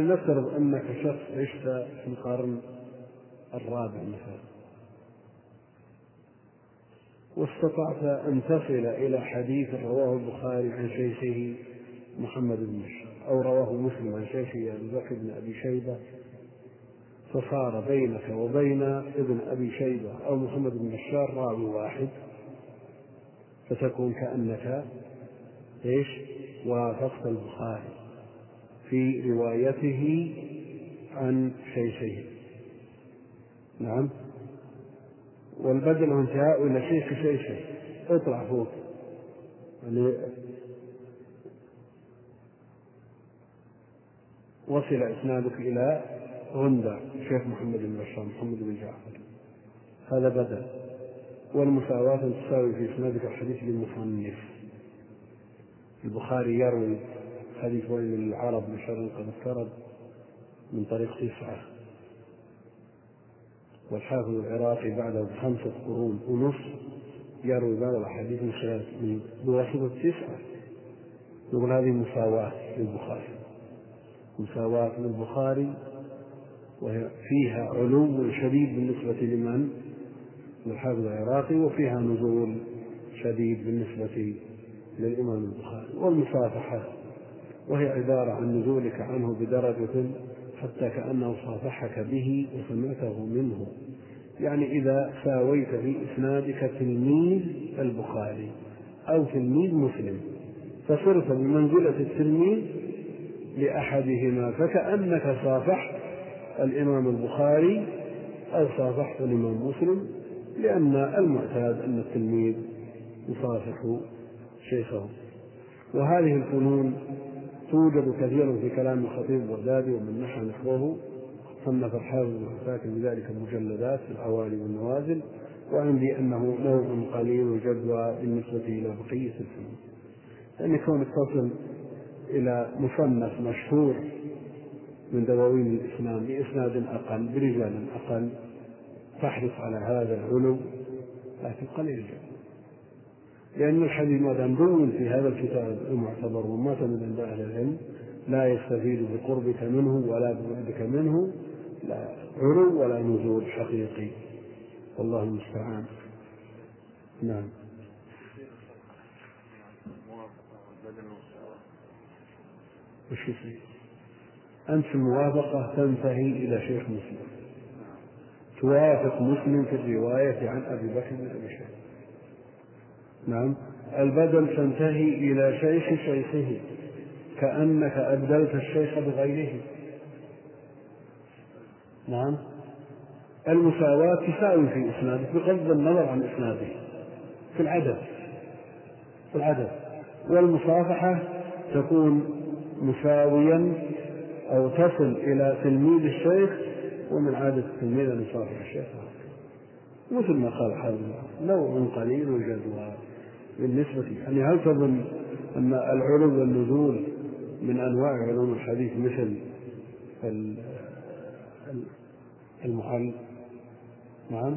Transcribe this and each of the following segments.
نفترض أنك شخص عشت في القرن الرابع مثلا واستطعت أن تصل إلى حديث رواه البخاري عن شيخه محمد بن أو رواه مسلم عن شيخه أبي بكر بن أبي شيبة فصار بينك وبين ابن أبي شيبة أو محمد بن بشار راوي واحد فتكون كأنك إيش؟ وافقت البخاري في روايته عن شيخه. نعم. والبدل انتهاء إلى شيخ شيخه. اطلع فوق. يعني وصل إسنادك إلى غندة. شيخ محمد بن بشار محمد بن جعفر. هذا بدل. والمساواة تساوي في إسنادك الحديث للمصنف. البخاري يروي حديث ويل للعرب بشر قد افترض من طريق تسعة والحافظ العراقي بعده بخمسة قرون ونصف يروي بعض الأحاديث من خلال من بواسطة تسعة نقول هذه مساواة للبخاري. مساواة للبخاري وهي فيها علو شديد بالنسبة لمن؟ للحافظ العراقي وفيها نزول شديد بالنسبة للإمام البخاري. والمصافحة وهي عبارة عن نزولك عنه بدرجة حتى كأنه صافحك به وسمعته منه. يعني إذا ساويت في إسنادك تلميذ البخاري أو تلميذ مسلم فصرت بمنزلة التلميذ لأحدهما فكأنك صافحت الإمام البخاري أو صافحت الإمام مسلم لأن المعتاد أن التلميذ يصافح شيخه. وهذه الفنون توجد كثيرا في كلام الخطيب البغدادي ومن نحى نحوه صنف الحافظ بن عساكر بذلك مجلدات في العوالي والنوازل وعندي أنه نوع قليل الجدوى بالنسبة إلى بقية الفنون لأن كونك تصل إلى مصنف مشهور من دواوين الإسلام بإسناد أقل برجال أقل تحرص على هذا العلو لكن قليل جدا لأن الحديث ما دام دون في هذا الكتاب المعتبر ومعتمد عند أهل العلم لا يستفيد بقربك منه ولا ببعدك منه لا علو ولا نزول حقيقي. والله المستعان. نعم. وش يصير؟ أنت الموافقة تنتهي إلى شيخ مسلم. توافق مسلم في الرواية عن أبي بكر بن أبي شيخ نعم. البدل تنتهي إلى شيخ شيخه كأنك أبدلت الشيخ بغيره. نعم. المساواة تساوي في إسناده بغض النظر عن إسناده في العدد في العدد. والمصافحة تكون مساويا أو تصل إلى تلميذ الشيخ ومن عادة التلميذ أن يصافح الشيخ. مثل ما قال حازم نوع قليل الجدوى. بالنسبة يعني هل تظن أن العلو والنزول من أنواع علوم الحديث مثل المحل؟ نعم.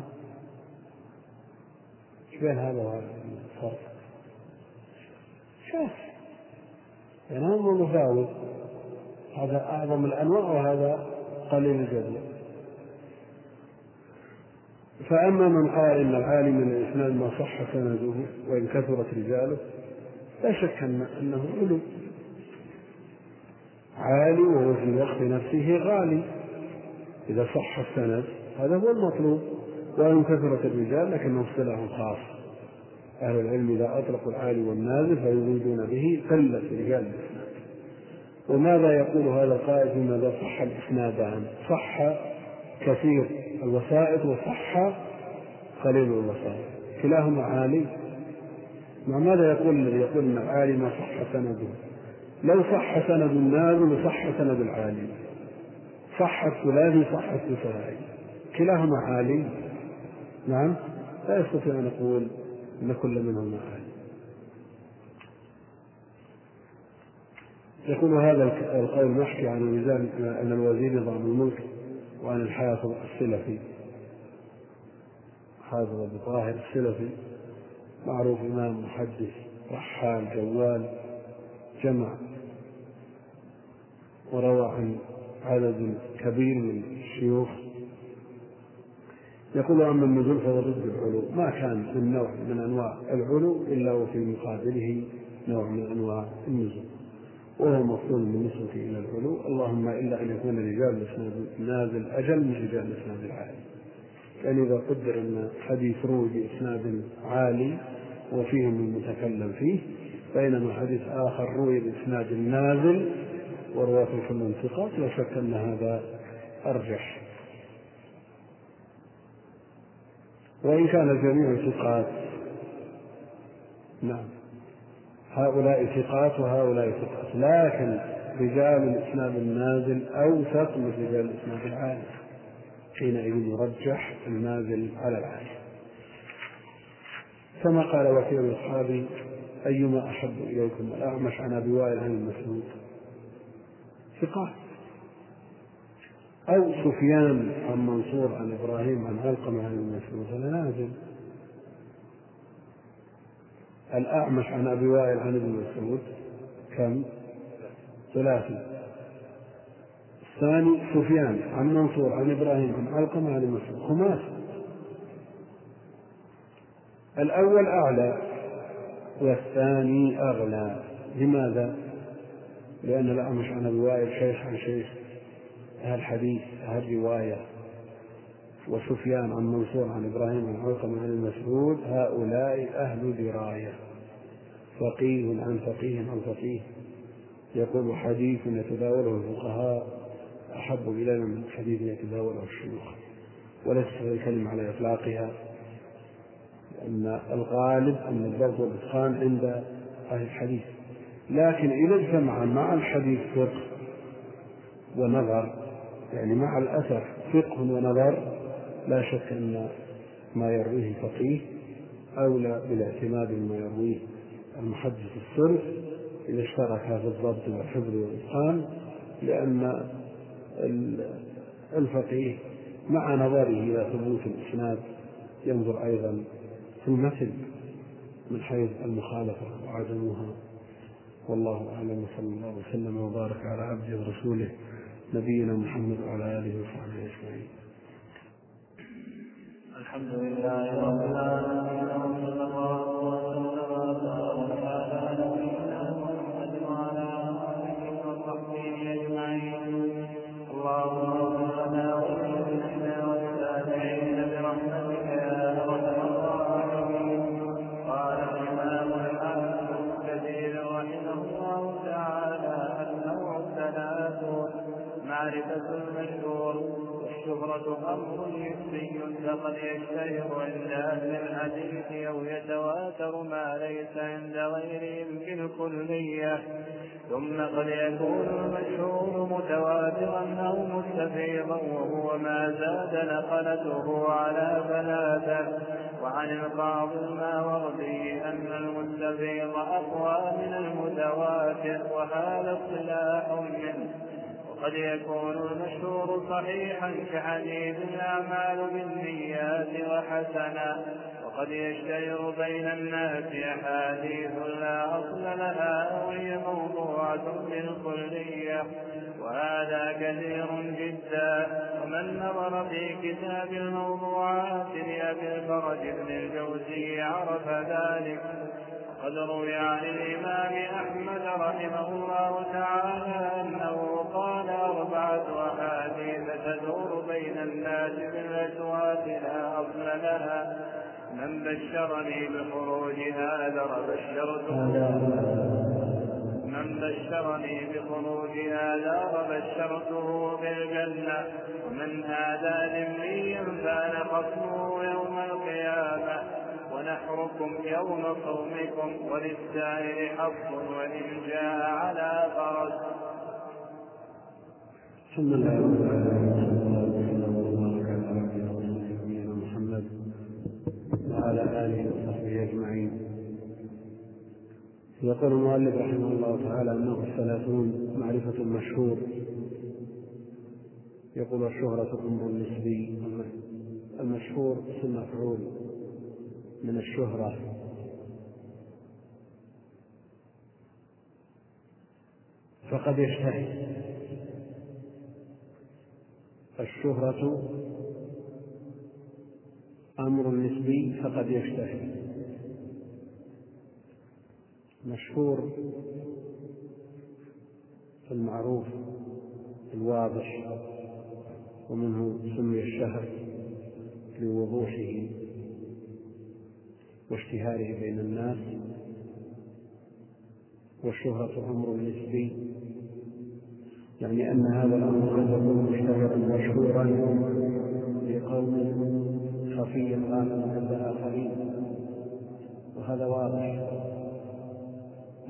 إيش بين هذا وهذا الفرق؟ شوف يعني هذا متفاوت هذا أعظم الأنواع وهذا قليل الجدوى فأما من قال إن العالم من الإسناد ما صح سنده وإن كثرت رجاله لا شك أن أنه علو. عالي وهو في الوقت نفسه غالي. إذا صح السند هذا هو المطلوب. وإن كثرت الرجال لكنه اصطلاح خاص. أهل العلم إذا أطلقوا العالي والنازل فيريدون به قلة رجال الإسناد. وماذا يقول هذا القائل فيما إذا صح الإسنادان؟ صح كثير. الوسائط وصح قليل الوسائط. كلاهما عالي. مع ماذا يقول الذي يقول إن العالي ما صح سنده؟ لو صح سند النازل صح سند العالي. صح الثلاثي صح الثلاثي كلاهما عالي. نعم. لا يستطيع أن يقول إن كل منهما عالي. يقول هذا القول محكي عن ان الوزير نظام الملك. وعن الحافظ السلفي. حافظ أبو طاهر السلفي. معروف إمام محدث رحال جوال جمع. وروى عن عدد كبير من الشيوخ. يقول أما النزول فهو ضد العلو. ما كان من نوع من أنواع العلو إلا وفي مقابله نوع من أنواع النزول. وهو مفصول بالنسبة إلى العلو. اللهم إلا أن يكون رجال الإسناد نازل أجل من رجال الإسناد العالي يعني إذا قدر أن حديث روي بإسناد عالي وفيه من فيه بينما حديث آخر روي بإسناد نازل ورواته كلهم ثقات لا شك أن هذا أرجح. وإن كان الجميع ثقات. نعم. هؤلاء ثقات وهؤلاء ثقات. لكن رجال الإسناد النازل أوثق من رجال الإسناد العالي حينئذ يرجح النازل على العالي كما قال وكيل الأصحاب أيما أحب إليكم الأعمش عن أبي وائل عن المسعود. ثقات. أو سفيان عن منصور عن إبراهيم عن علقمة عن المسعود. هذا نازل. الأعمش عن أبي وائل عن ابن مسعود كم؟ ثلاثي الثاني سفيان عن منصور عن إبراهيم عن علقمة عن مسعود. خماس الأول أعلى والثاني أغلى لماذا؟ لأن الأعمش عن أبي وائل شيخ عن شيخ أهل حديث أهل رواية. وسفيان عن منصور عن إبراهيم عن علقمة عن المسعود هؤلاء أهل دراية. فقيه عن فقيه عن فقيه. يقول حديث يتداوله الفقهاء أحب إلينا من حديث يتداوله الشيوخ. وليس الكلمة على إطلاقها لأن الغالب أن الضبط والإتقان عند أهل الحديث. لكن إذا اجتمع مع الحديث فقه ونظر يعني مع الأثر فقه ونظر لا شك أن ما يرويه الفقيه أولى بالاعتماد بما يرويه. المحدث الصرف إذا اشترك في الضبط والحفظ والإتقان لأن الفقيه مع نظره إلى ثبوت الإسناد ينظر أيضا في المثل من حيث المخالفة وعدمها. والله أعلم وصلى الله وسلم وبارك على عبده ورسوله نبينا محمد وعلى آله وصحبه أجمعين. الحمد لله رب العالمين وصلى الله المشهور الشهرة أمر نسبي فقد يشتهر عند أهل الحديث أو يتواتر ما ليس عند غيرهم بالكلية ثم قد يكون المشهور متواترا أو مستفيضا وهو ما زاد نقلته على ثلاثة وعن القاضي الماوردي أن المستفيض أقوى من المتواتر وهذا اصطلاح منه. وقد يكون المشهور صحيحا كحديث الأعمال بالنيات وحسنا وقد يشتهر بين الناس أحاديث لا أصل لها وهي موضوعة بالكلية وهذا كثير جدا. ومن نظر في كتاب الموضوعات لأبي الفرج بن الجوزي عرف ذلك. وقد روي عن الإمام أحمد رحمه الله تعالى الناس بالأشواك لا أصل لها من بشرني بخروج هذا بشرته. من بشرني بخروج هذا وبشرته بالجنة. ومن هذا ذميا كان خصمه يوم القيامة. ونحركم يوم صومكم وللسائر حق وإن جاء على فرس. الحمد لله رب العالمين وعلى آله وصحبه أجمعين. يقول المؤلف رحمه الله تعالى أنه الثلاثون معرفة المشهور يقول الشهرة أمر نسبي المشهور اسم مفعول من الشهرة. فقد يشتهي الشهرة أمر نسبي فقد يشتهر مشهور المعروف الواضح ومنه سمي الشهر لوضوحه واشتهاره بين الناس. والشهرة أمر نسبي يعني أن هذا الأمر قد يكون مشتهرا مشهورا لقوم خفيا غامضا عند آخرين وهذا واضح.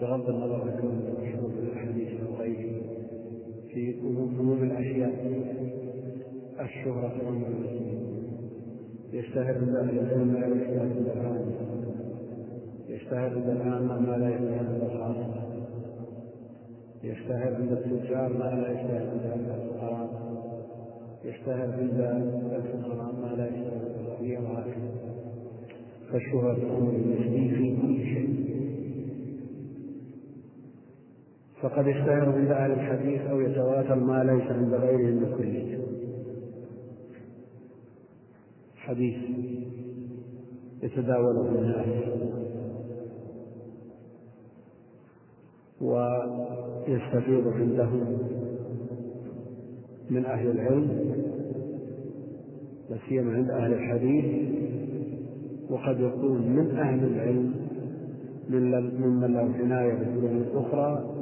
بغض النظر عن كونه مشهور بالحديث أو غيره في عموم الأشياء الشهرة أمر نسبي يشتهر عند العلم ما لا يشتهر عند العامة يشتهر عند العامة ما لا يشتهر عند الخاصة يشتهر عند التجار ما لا يشتهر عند الفقراء يشتهر عند الفقراء ما لا يشتهر في كل شيء. فقد يشتهر عند أهل الحديث أو يتواتر ما ليس عند غيرهم بكلية حديث يتداوله الناس ويستفيض عندهم من أهل العلم لا سيما عند أهل الحديث وقد يكون من أهل العلم ممن له عناية بالعلوم الأخرى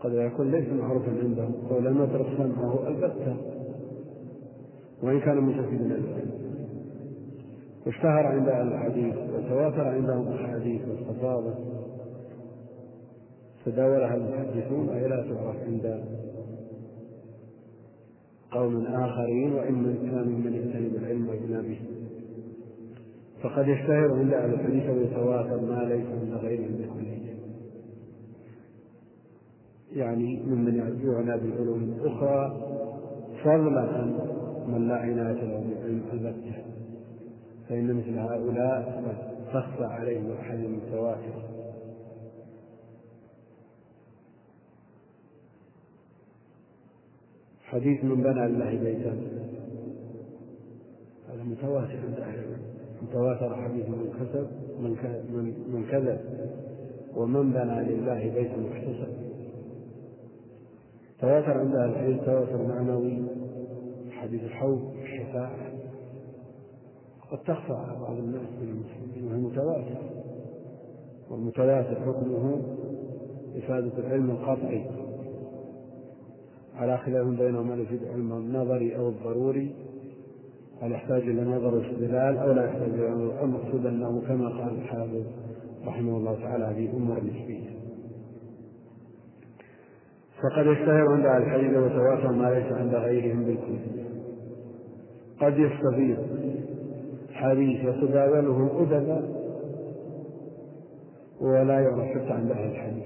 قد يكون ليس معروفا عندهم ولم يترك سمعه البتة وإن كان متفقا العلم واشتهر عند أهل الحديث وتواتر عندهم الأحاديث والخصائص تداولها المحدثون أي لا تعرف عند قوم آخرين وإن من كان من يجتنب العلم ويبنى به. فقد يشتهر عند أهل الحديث ويتواتر ما ليس عند غيرهم بكلية يعني ممن يعنى بالعلوم الأخرى فضلا عن من لا عناية له بالعلم البتة فإن مثل هؤلاء قد تخفى عليهم الأحاديث المتواترة حديث من بنى لله بيتا. هذا متواتر عند أهل العلم. متواتر حديث من كسب من من كذب. ومن بنى لله بيتا محتسب. تواتر عند أهل العلم تواتر معنوي حديث الحوض الشفاعة. قد تخفى على بعض الناس من المسلمين وهي متواتر. والمتواتر حكمه إفادة العلم القطعي على خلاف بينهم هل يفيد العلم النظري أو الضروري هل يحتاج إلى نظر واستدلال أو لا يحتاج إلى نظر؟ المقصود أنه كما قال الحافظ رحمه الله تعالى هذه أمور نسبية فقد يشتهر عند أهل الحديث وتواتر ما ليس عند غيرهم بالكل. قد يستفيض حديث يتداوله الأدباء ولا يعرف حتى عند أهل الحديث.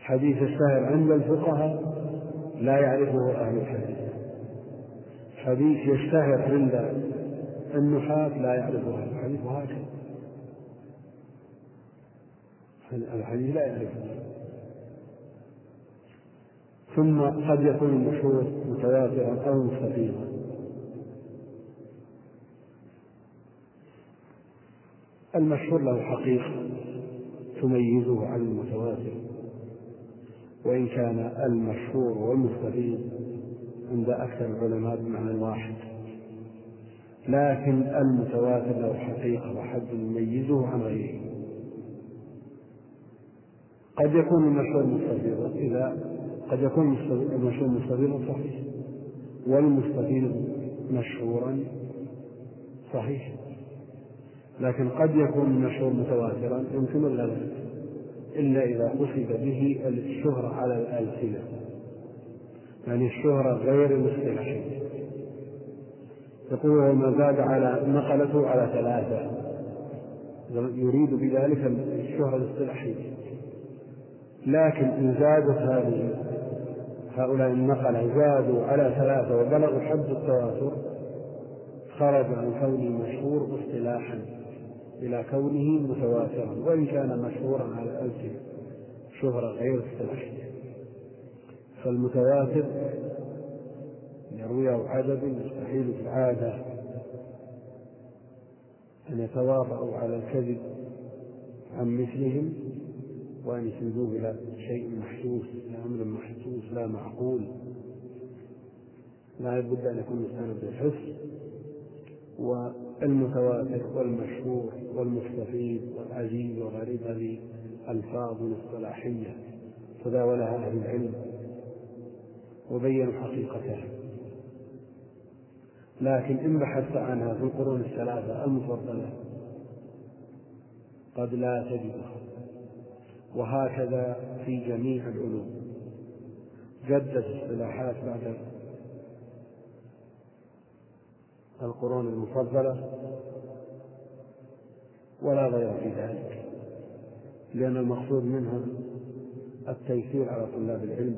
حديث يشتهر عند الفقهاء لا يعرفه أهل الحديث. حديث يشتهر عند النحاة لا يعرفه أهل الحديث وهكذا. الحديث لا يعرفه. ثم قد يكون المشهور متواترا أو مستفيضا. المشهور له حقيقة تميزه عن المتواتر. وإن كان المشهور والمستفيض عند أكثر العلماء بمعنى واحد. لكن المتواتر له حقيقة وحد يميزه عن غيره. قد يكون المشهور مستفيضا إذا قد يكون المشهور مستفيضا صحيح والمستفيض مشهورا صحيح. لكن قد يكون المشهور متواترا يمكن الغلط إلا إذا قصد به الشهرة على الألسنة يعني الشهرة غير الاصطلاحية يقول وما زاد على نقلته على ثلاثة. يريد بذلك الشهرة الاصطلاحية. لكن إن زادت هذه هؤلاء النقلة زادوا على ثلاثة وبلغوا حد التواتر خرج عن كونه مشهور اصطلاحا. إلى كونه متواترا وإن كان مشهورا على الألسنة شهرة غير اصطلاحية فالمتواتر يرويه عدد يستحيل في العادة أن يتواطؤوا على الكذب عن مثلهم وأن يسندوه إلى شيء محسوس إلى أمر محسوس لا معقول. لا بد أن يكون مستند بالحس والمتواتر والمشهور والمستفيد والعزيز والغريب هذه ألفاظ اصطلاحية تداولها أهل العلم. وبينوا حقيقتها. لكن إن بحثت عنها في القرون الثلاثة المفضلة قد لا تجدها. وهكذا في جميع العلوم. جدت اصطلاحات بعد القرون المفضلة ولا غير في ذلك لأن المقصود منها التيسير على طلاب العلم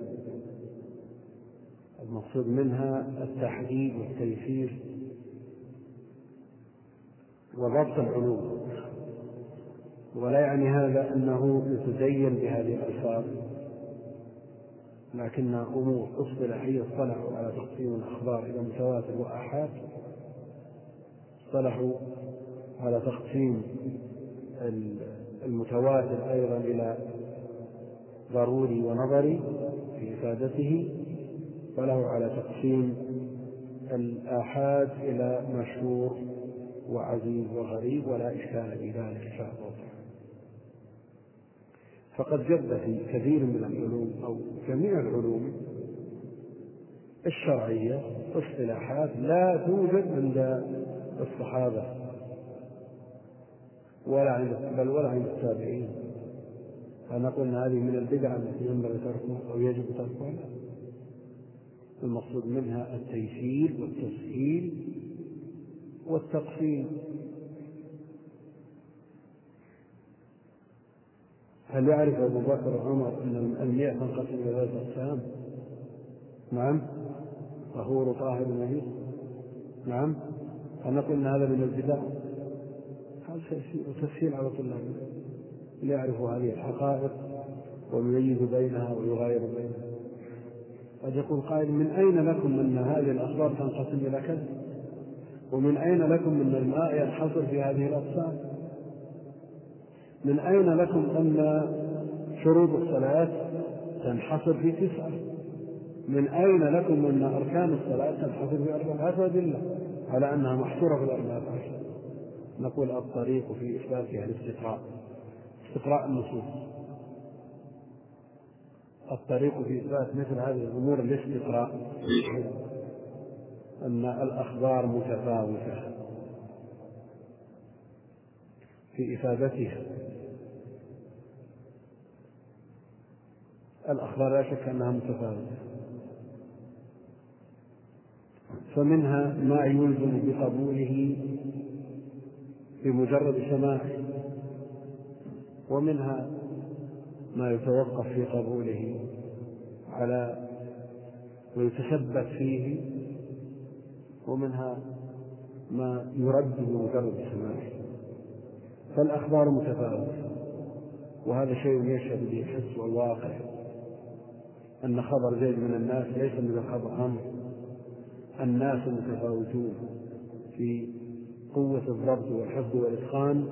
المقصود منها التحديد والتيسير وضبط العلوم ولا يعني هذا أنه يتزين بهذه الألفاظ لكنها أمور اصطلاحية اصطلحوا على تقسيم الأخبار إلى متواتر وآحاد اصطلحوا على تقسيم المتواتر أيضا إلى ضروري ونظري في إفادته وله على تقسيم الآحاد إلى مشهور وعزيز وغريب ولا إشكال في ذلك شاء الله. فقد جد في كثير من العلوم أو جميع العلوم الشرعية اصطلاحات لا توجد عند الصحابة ولا عند بل ولا عند التابعين. فنقول ان هذه من البدع التي ينبغي تركها أو يجب تركها. المقصود منها التيسير والتسهيل والتقسيم هل يعرف أبو بكر وعمر أن المئة تنقسم إلى ثلاثة أقسام؟ نعم. طهور طاهر نهي. نعم. هل نقول أن هذا من البدع؟ هذا تسهيل على طلاب ليعرفوا هذه الحقائق ويميز بينها ويغاير بينها قد يقول قائل من أين لكم أن هذه الأخبار تنقسم إلى كذا؟ ومن أين لكم أن الماء ينحصر في هذه الأقسام؟ من أين لكم أن شروط الصلاة تنحصر في تسعة؟ من أين لكم أن أركان الصلاة تنحصر في أربعة؟ هذا أدلة على أنها محصورة في الأربعة عشر نقول الطريق في إثباتها الاستقراء استقراء النصوص. الطريق في إثبات مثل هذه الأمور الاستقراء. أن الأخبار متفاوتة في إفادتها. الأخبار لا شك أنها متفاوتة. فمنها ما يلزم بقبوله بمجرد سماعه ومنها ما يتوقف في قبوله على ويتثبت فيه ومنها ما يرد بمجرد سماعه. فالأخبار متفاوتة وهذا شيء يشهد به الحس والواقع أن خبر زيد من الناس ليس من خبر عمرو الناس متفاوتون في قوة الضبط والحفظ والإتقان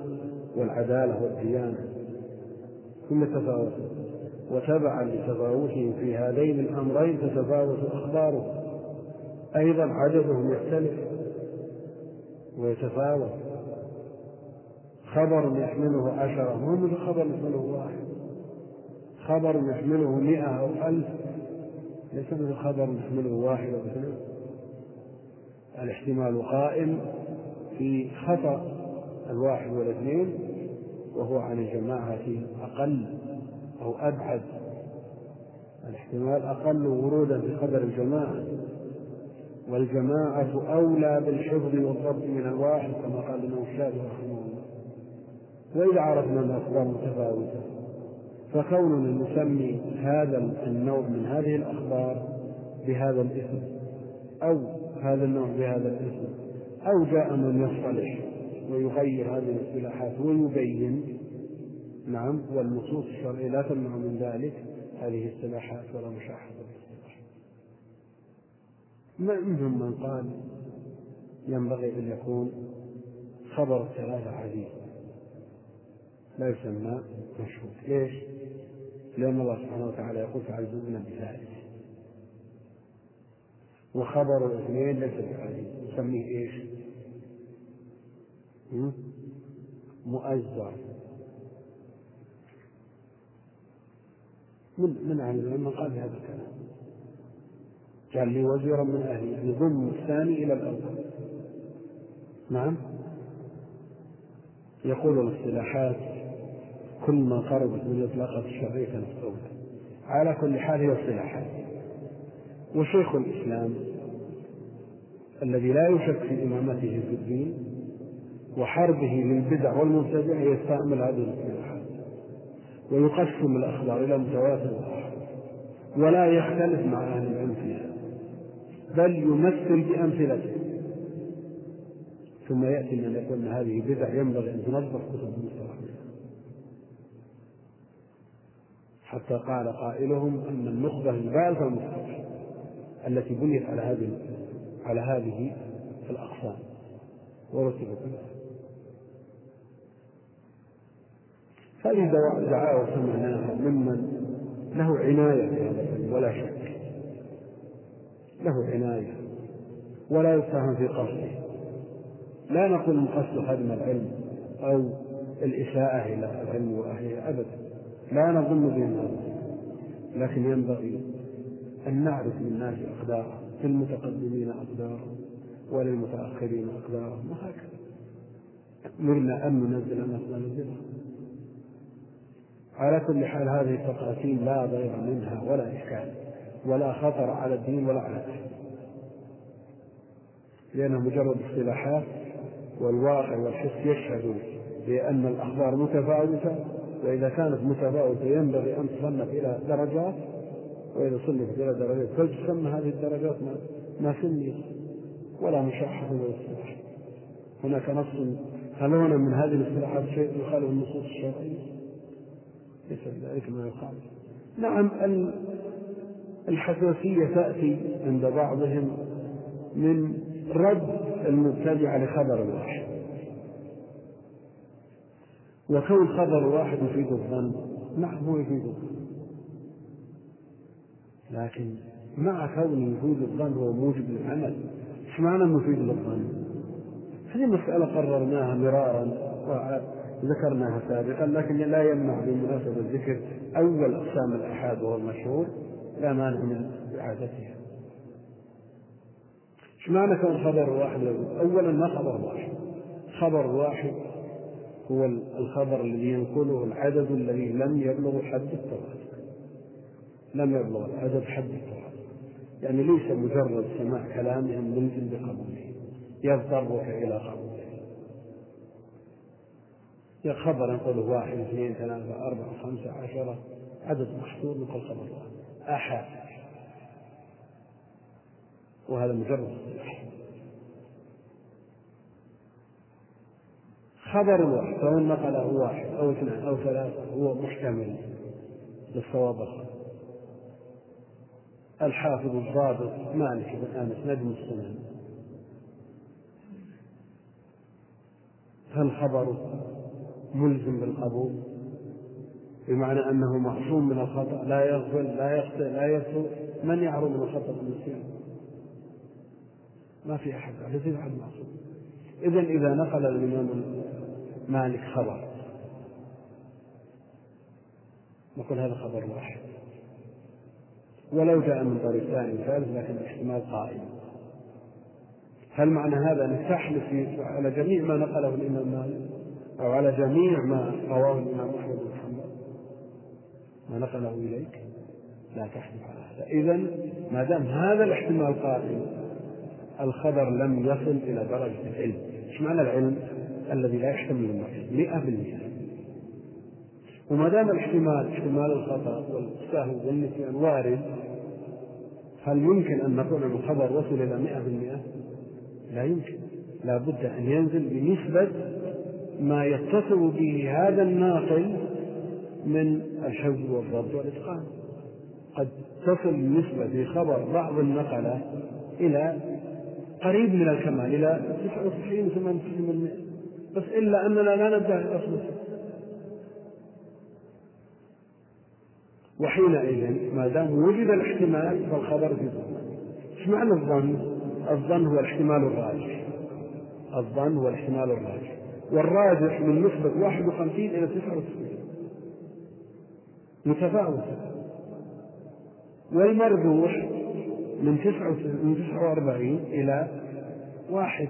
والعدالة والديانة. كل تفاوت وتبعا لتفاوتهم في هذين الأمرين تتفاوت أخبارهم. أيضا عددهم يختلف ويتفاوت. خبر يحمله عشرة مو مثل خبر يحمله واحد؟ خبر يحمله مئة أو ألف. ليس مثل خبر يحمله واحد أو اثنين الاحتمال قائم في خطأ الواحد والاثنين وهو عن الجماعة أقل أو أبعد. الاحتمال أقل ورودا في قدر الجماعة. والجماعة أولى بالحفظ والضبط من الواحد كما قال الإمام الشافعي رحمه الله. وإذا عرفنا الأخبار متفاوتة فكوننا نسمي هذا النوع من هذه الأخبار بهذا الاسم أو هذا النوع بهذا الاسم. أو جاء من يصطلح ويغير هذه الاصطلاحات ويبين. نعم والنصوص الشرعية لا تمنع من ذلك. هذه الاصطلاحات ولا مشاحة. منهم من قال ينبغي أن يكون خبر الثلاثة عزيز. لا يسمى مشهور ليش؟ لأن الله سبحانه وتعالى يقول فعززنا بثالث وخبر الأثنين ليس بعزيز نسميه إيش؟ مؤزر من من أهل العلم من قال بهذا الكلام. قال لي وزيرا من أهلي يضم الثاني إلى الأول. نعم؟ يقول الاصطلاحات كل ما قربت من الإطلاقات الشرعية كانت على كل حال هي اصطلاحات. وشيخ الإسلام الذي لا يشك في إمامته في الدين وحربه للبدع والمبتدع يستعمل هذه الإصطلاحات ويقسم الأخبار إلى متواتر ولا يختلف مع أهل العلم فيها بل يمثل بأمثلته. ثم يأتي من يقول أن هذه بدع ينبغي أن تنظف كتب المصطلح حتى قال قائلهم أن النخبة البالغة المصطلح. التي بنيت على هذه على هذه الأقسام. ورتبت. هذه دعاوى سمعناها ممن له عناية بهذا ولا شك. له عناية ولا يتهم في قصده. لا نقول من قصد خدم العلم أو الإساءة إلى العلم وأهله أبدا. لا نظن بهم لكن ينبغي أن نعرف للناس أقدارهم للمتقدمين أقدارهم وللمتأخرين أقدارهم وهكذا. أمرنا أن ننزل ما ننزله على كل حال هذه التقاسيم لا ضير منها ولا إشكال ولا خطر على الدين ولا على الدين لأنها مجرد اصطلاحات والواقع والحس يشهد بأن الأخبار متفاوتة وإذا كانت متفاوتة ينبغي أن تصنف إلى درجات وإذا صنفت إلى درجات فلتسمى هذه الدرجات ما سميت ولا مشاحة ولا اصطلاح هناك نص هل هنا من هذه الاصطلاحات شيء يخالف النصوص الشرعية؟ ليس ذلك ما يخالف. نعم الحساسية تأتي عند بعضهم من رد المبتدع لخبر واحد. وكون خبر واحد يفيد الظن. نعم هو يفيد الظن. لكن مع كونه يفيد الظن هو موجب للعمل إيش معنى مفيد للظن؟ هذه مسألة قررناها مرارا وذكرناها سابقا لكن لا يمنع بمناسبة ذكر أول أقسام الآحاد وهو المشهور لا مانع من إعادتها. إيش معنى كون خبر واحد؟ اولا ما خبر واحد. خبر واحد هو الخبر الذي ينقله العدد الذي لم يبلغ حد التواتر لم يبلغ العدد حد التواتر يعني ليس مجرد سماع كلامهم ملزم بقبوله. يضطرك إلى قبوله. يا خبر ينقله واحد اثنين ثلاثة أربعة خمسة عشرة. عدد محصور نقول خبر واحد أحد. وهذا مجرد. خبر واحد. سواء نقله واحد أو اثنان أو ثلاثة هو محتمل للصواب الحافظ الضابط مالك بن أنس نجم السنن. هل خبره ملزم بالقبول؟ بمعنى أنه معصوم من الخطأ لا يغفل لا يخطئ لا يسوء. من يعرض من الخطأ المسلم ما في أحد ليس أحد معصوم إذا إذا نقل الإمام مالك خبر. نقول هذا خبر واحد. ولو جاء من طريق ثاني ثالث لكن الاحتمال قائم. هل معنى هذا أن تحلف على جميع ما نقله الإمام مالك؟ أو على جميع ما رواه الإمام أحمد بن حنبل؟ ما نقله إليك؟ لا تحلف على هذا. إذا ما دام هذا الاحتمال قائم الخبر لم يصل إلى درجة العلم. إيش معنى العلم؟ الذي لا يحتمل النقص مئة بالمئة. وما دام الاحتمال احتمال الخطأ والسهو والنسيان وارد هل يمكن أن نقول أن الخبر وصل إلى مئة بالمئة؟ لا يمكن. لا بد أن ينزل بنسبة ما يتصل به هذا الناقل من الحفظ والضبط والإتقان. قد تصل النسبة في خبر بعض النقلة إلى قريب من الكمال إلى 99 98% بس إلا أننا لا ندعي الأصل وحينئذ ما دام وجد الاحتمال فالخبر في الظن. إيش معنى الظن؟ الظن هو الاحتمال الراجح. الظن هو الاحتمال الراجح. والراجح من نسبة 51 إلى 99 متفاوتة. والمرجوح من من 49 إلى واحد.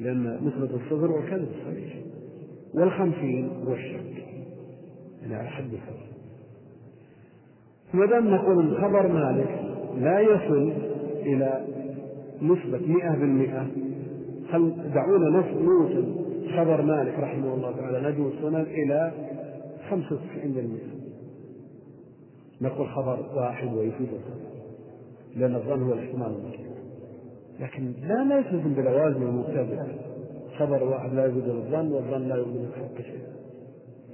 لأن نسبة الصدر والكذب صحيح. والخمسين هو الشك يعني حد سواء ما نقول ان خبر مالك لا يصل إلى نسبة مئة بالمئة خل دعونا نوصل خبر مالك رحمه الله تعالى نجم السنن إلى خمسة وتسعين بالمئة؟ نقول خبر واحد ويفيد لأن الظن هو الاحتمال. لكن لا نلتزم بلوازم المبتدئة خبر واحد لا يوجد الظن والظن لا يوجد الحق شيئا.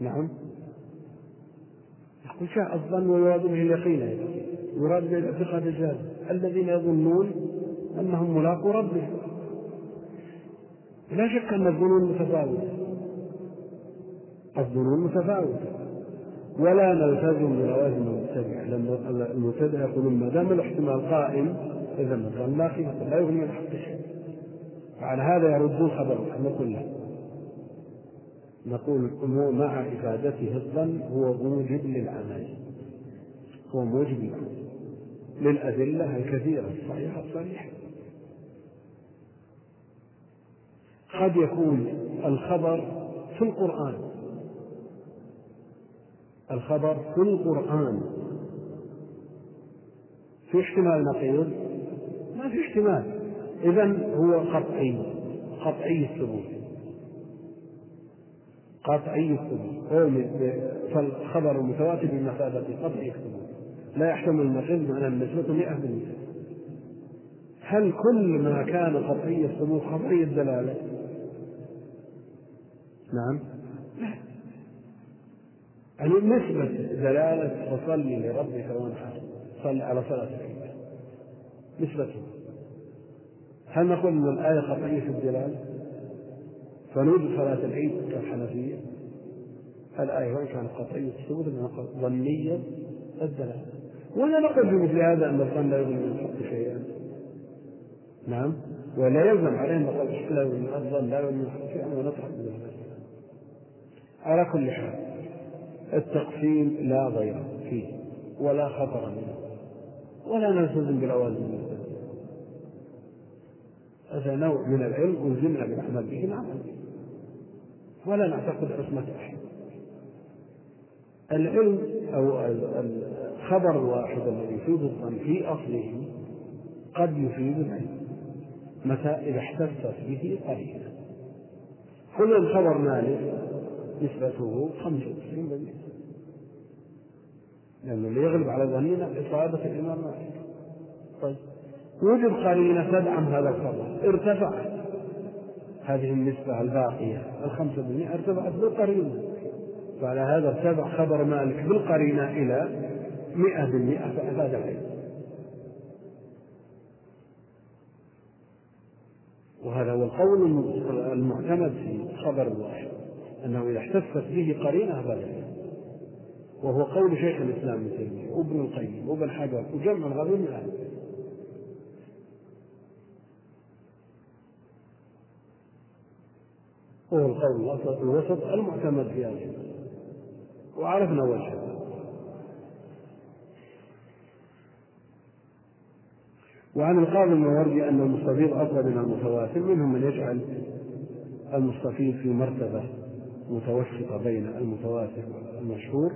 نعم؟ يقول شاء الظن ويواجهه اليقين. يراد بالاعتقاد الجازم الذين يظنون أنهم ملاقوا ربهم لا شك أن الظنون متفاوتة. الظنون متفاوتة. ولا نلتزم بلوازم المبتدع. لأن المبتدع يقولون ما دام الاحتمال قائم إذا الظن لا قيمه لا يغني الحق شيء فعلى هذا يردون خبر نقول لا نقول مع إفادته الظن هو موجب للعمل. هو موجب للأدلة الكثيرة. الصحيحة الصريحة قد يكون الخبر في القرآن. الخبر في القرآن. في احتمال نقيض؟ ما في احتمال. إذا هو قطعي قطعي الثبوت. قطعي الثبوت فالخبر المتواتر بمثابة قطعي الثبوت لا يحتمل النقيض معنى النسبة مئة بالمئة. هل كل ما كان قطعي الثبوت قطعي الدلالة؟ نعم. لا. يعني نسبة دلالة فصلي لربك وانحر. صل على العيد. نسبته هل نقول أن الآية قطعية في الدلالة؟ فنوجد صلاة العيد كالحنفية. الآية وإن كانت قطعية الثبوت ظنية الدلالة. ولا نقول في مثل هذا أن الظن لا يغني من الحق شيئا. نعم. ولا يلزم عليه أن نقول لا يغني الظن لا يغني من الحق شيئا ونطرح بذلك على كل حال التقسيم لا ضير فيه ولا خطر منه ولا نلتزم بالعوازم هذا نوع من العلم ألزمنا بالعمل به نعمل به ولا نعتقد عصمة أحد. العلم أو الخبر الواحد الذي يفيد الظن في أصله قد يفيد العلم. متى؟ إذا احتفت به قرينة كل الخبر مالك نسبته 95% لأنه اللي يغلب على ظنينا إصابة الإمام مالك. طيب. وجد قرينة تدعم هذا الخبر. ارتفعت. هذه النسبة الباقية الخمسة بالمئة ارتفعت بالقرينة. وعلى هذا ارتفع خبر مالك بالقرينة إلى مئة بالمئة فأفاد العلم. وهذا هو القول المعتمد في خبر الواحد أنه إذا احتفت به قرينة أفاد وهو قول شيخ الإسلام ابن تيمية وابن القيم وابن حجر وجمع غير من أهل. وهو القول الوسط المعتمد في هذه وعرفنا وجهه. وعن القاضي الموردي أن المستفيض أفضل من المتواتر منهم من يجعل المستفيض في مرتبة متوسطة بين المتواتر والمشهور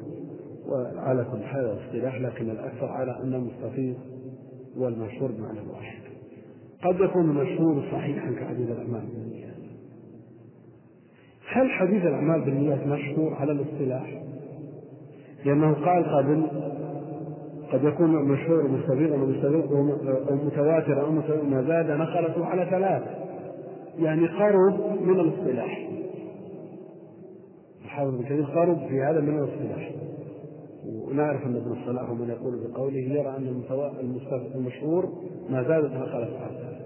وعلى كل حال اصطلاح لكن الأكثر على أن المستفيض والمشهور بمعنى واحد. قد يكون المشهور صحيحا كحديث بالنيات هل حديث الأعمال بالنيات مشهور على الاصطلاح؟ لأنه قال قبل قد يكون مشهور مستفيض أو متواتر أو ما زاد نقلته على ثلاثة يعني قرب من الاصطلاح. الحافظ ابن كثير قرب في هذا من الاصطلاح. ونعرف أن ابن الصلاح من يقول بقوله يرى أن المشهور ما زادت نقل أفعال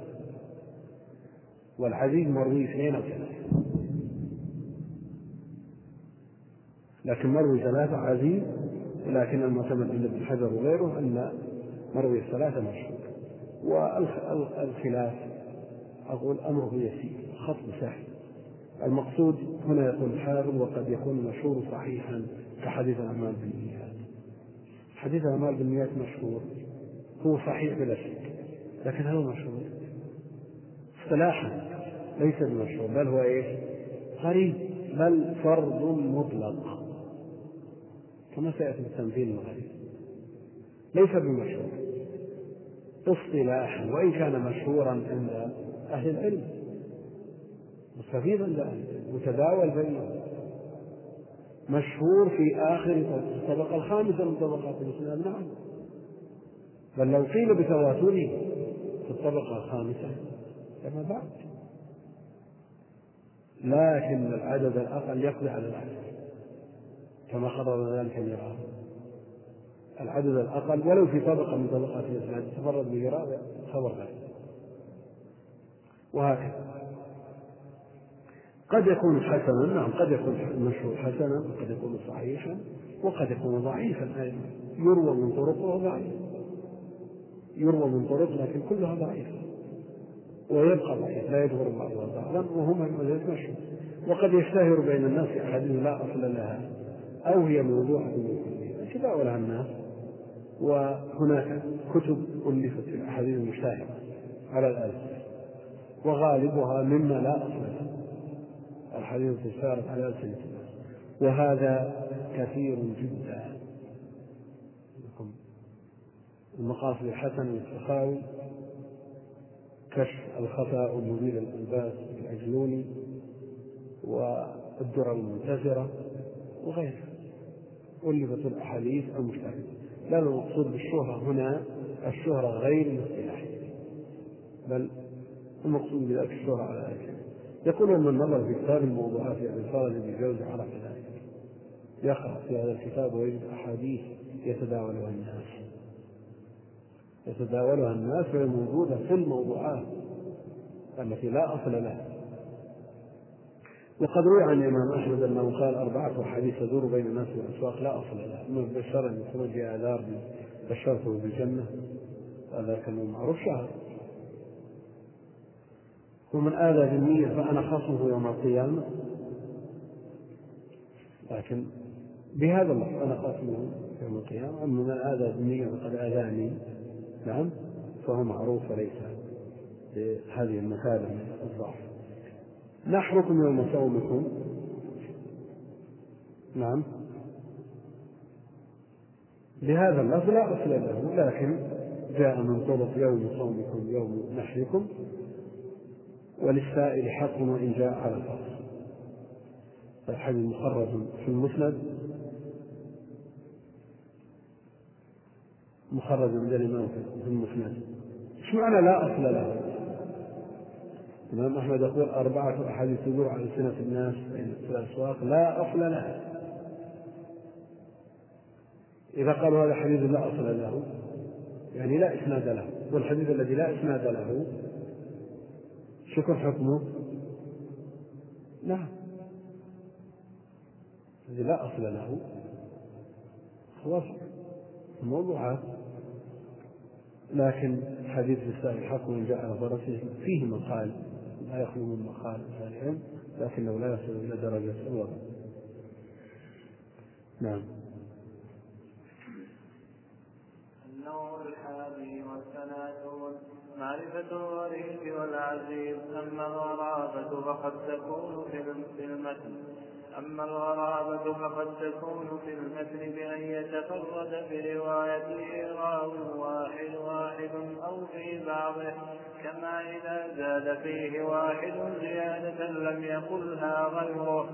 والعزيز مروي اثنين أو ثلاثة لكن مروي ثلاثة عزيز ولكن المعتمد عند ابن حجر وغيره أن مروي الثلاثة مشهور والخلاف أقول أمره يسير خط سهل المقصود هنا يقول الحافظ وقد يكون المشهور صحيحا كحديث الأعمال بالنيات حديث الأعمال بالنيات مشهور هو صحيح بلا شك لكن هل هو مشهور؟ اصطلاحا ليس بمشهور بل هو إيش؟ غريب بل فرض مطلق كما سيأتي التمثيل الغريب ليس بمشهور. اصطلاحا وإن كان مشهورا عند أهل العلم. مستفيضا عند متداول بينهم. مشهور في آخر الطبقة الخامسة من طبقات الإسلام. نعم. بل لو قيل بتواتره في الطبقة الخامسة فما بعد. لكن العدد الأقل يقضي على الأكثر كما قرر ذلك الميراث العدد الأقل ولو في طبقة من طبقات الإسلام تفرد بميراث خبر غير وهكذا. قد يكون حسنا نعم قد يكون المشهور حسنا وقد يكون صحيحا وقد يكون ضعيفا أيضا. يروى من طرق وهو ضعيف. يروى من طرق لكن كلها ضعيفة. ويبقى ضعيف لا يدور بعضها بعضا وهما مشهور وقد يشتهر بين الناس أحاديث لا أصل لها. أو هي موضوعة تداولها الناس. وهناك كتب ألفت في الأحاديث المشتهرة على الألف. وغالبها مما لا أصل له. الحديث صارت على ألسنة وهذا كثير جدا. المقاصد الحسن والسخاوي. كشف الخفاء ومزيل الألباس العجلوني والدرر المنتثرة وغيرها. ألفت الأحاديث المشتهرة لا المقصود بالشهرة هنا الشهرة غير الاصطلاحية بل المقصود بذلك الشهرة على ذلك. يقول من نظر في كتاب الموضوعات يعني صار الذي جوز عرف ذلك. يقرأ في هذا الكتاب ويجد أحاديث يتداولها الناس. يتداولها الناس وهي موجودة في الموضوعات التي لا أصل لها. وقد روي عن الإمام أحمد أنه قال أربعة أحاديث تدور بين الناس في الأسواق لا أصل لها من بشر أن يخرج آذار بشرته بالجنة. هذا كان معروف شهر ومن آذى ذميا فأنا خصمه يوم القيامة. لكن بهذا اللفظ أنا خصمه يوم القيامة. أما من آذى ذميا فقد آذاني. نعم فهو معروف وليس بهذه المثابة من الضعف نحركم يوم صومكم نعم. بهذا اللفظ لا أصل له لكن جاء من طرق يوم صومكم يوم نحركم وللسائل حق وإن جاء على الفرض الحديث مخرج في المسند. مخرج عند الإمام في المسند. إيش معنى لا أصل له؟ الإمام أحمد يقول أربعة أحاديث تدور على سنة الناس في الأسواق لا أصل لها. إذا قالوا هذا حديث لا أصل له يعني لا إسناد له والحديث الذي لا إسناد له شكر حكمه؟ نعم. الذي لا أصل له خلاص الموضوعات لكن حديث السائل حق من جاء على فرسه فيه مقال. لا يخلو من مقال أهل العلم لكنه لا يصل إلى درجة الوضع. نعم. النوع الحادي والثلاثون معرفة الغريب والعزيز أما الغرابة فقد تكون في المتن. أما الغرابة فقد تكون في المتن بأن يتفرد بروايته راو واحد واحد أو في بعضه كما إذا زاد فيه واحد زيادة لم يقلها غيره.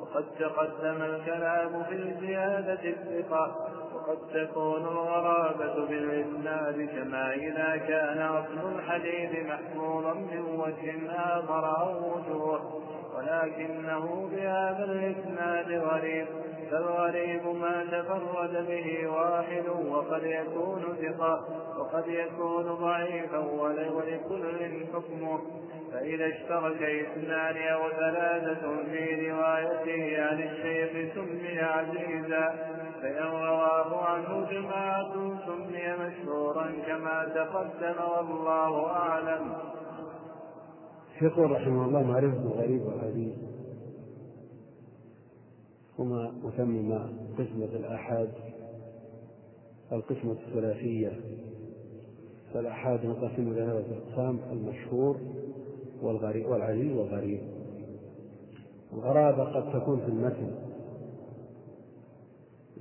وقد تقدم الكلام في الزيادة الثقة وقد تكون الغرابة بالإسناد كما إذا كان أصل الحديث محفوظا من وجه آخر أو وجوه. ولكنه بهذا الإسناد غريب فالغريب ما تفرد به واحد وقد يكون ثقة وقد يكون ضعيفا ولكل حكمه فإذا اشترك اثنان أو ثلاثة في روايته عن الشيخ سمي عزيزا فإن رواه عنه جماعة سمي مشهورا كما تقدم والله أعلم. يقول رحمه الله معرفة الغريب والعزيز هما مسمى قسمة الآحاد القسمة الثلاثية. فالآحاد نقسم إلى ثلاثة أقسام المشهور والغريب والعزيز والغريب. الغرابة قد تكون في المتن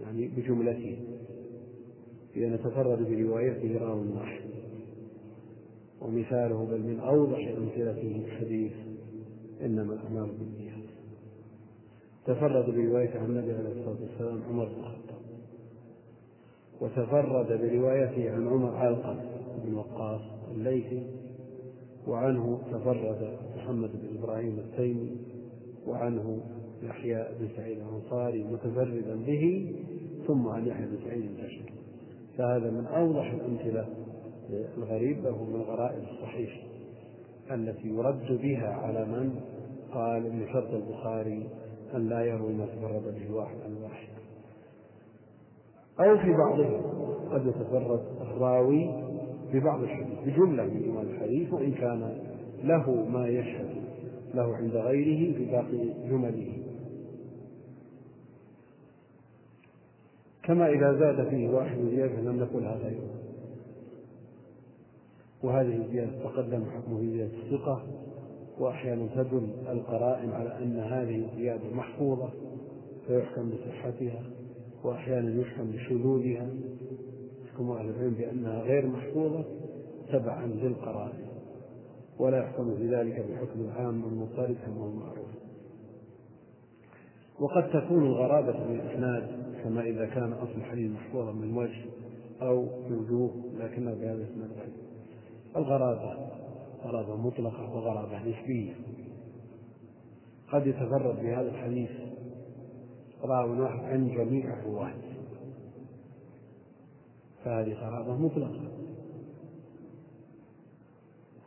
يعني بجملته إذا نتفرد بروايته راو واحد. ومثاله بل من أوضح أمثلته الحديث إنما الأعمال بالنيات. تفرد برواية عن النبي عليه الصلاة والسلام عمر بن الخطاب. وتفرد بروايته عن عمر علقم بن وقاص الليثي وعنه تفرد محمد بن إبراهيم التيمي وعنه يحيى بن سعيد الأنصاري متفردا به ثم عن يحيى بن سعيد الأشعري فهذا من أوضح الأمثلة الغريب له من الغرائب الصحيح التي يرد بها على من؟ قال من شرط البخاري أن لا يروي ما تفرد به واحد عن واحد. أو في بعضهم قد يتفرد الراوي ببعض الحديث بجملة من الحديث وإن كان له ما يشهد له عند غيره في باقي جمله. كما إذا زاد فيه واحد زيادة لم نقل هذا يوم وهذه الزيادة تقدم حكم زيادة الثقة وأحيانا تدل القرائن على أن هذه الزيادة محفوظة فيحكم بصحتها وأحيانا يحكم بشذوذها. يحكم أهل العلم بأنها غير محفوظة تبعا للقرائن ولا يحكم في ذلك بحكم العام المضطرد كما هو معروف. وقد تكون الغرابة في الإسناد كما إذا كان أصل الحديث محفوظا من وجه أو من وجوه لكنه بهذا الإسناد غير. الغرابة. غرابة مطلقة وغرابة نسبية. قد يتفرد بهذا الحديث راو واحد عن جميع الرواة فهذه غرابة مطلقة.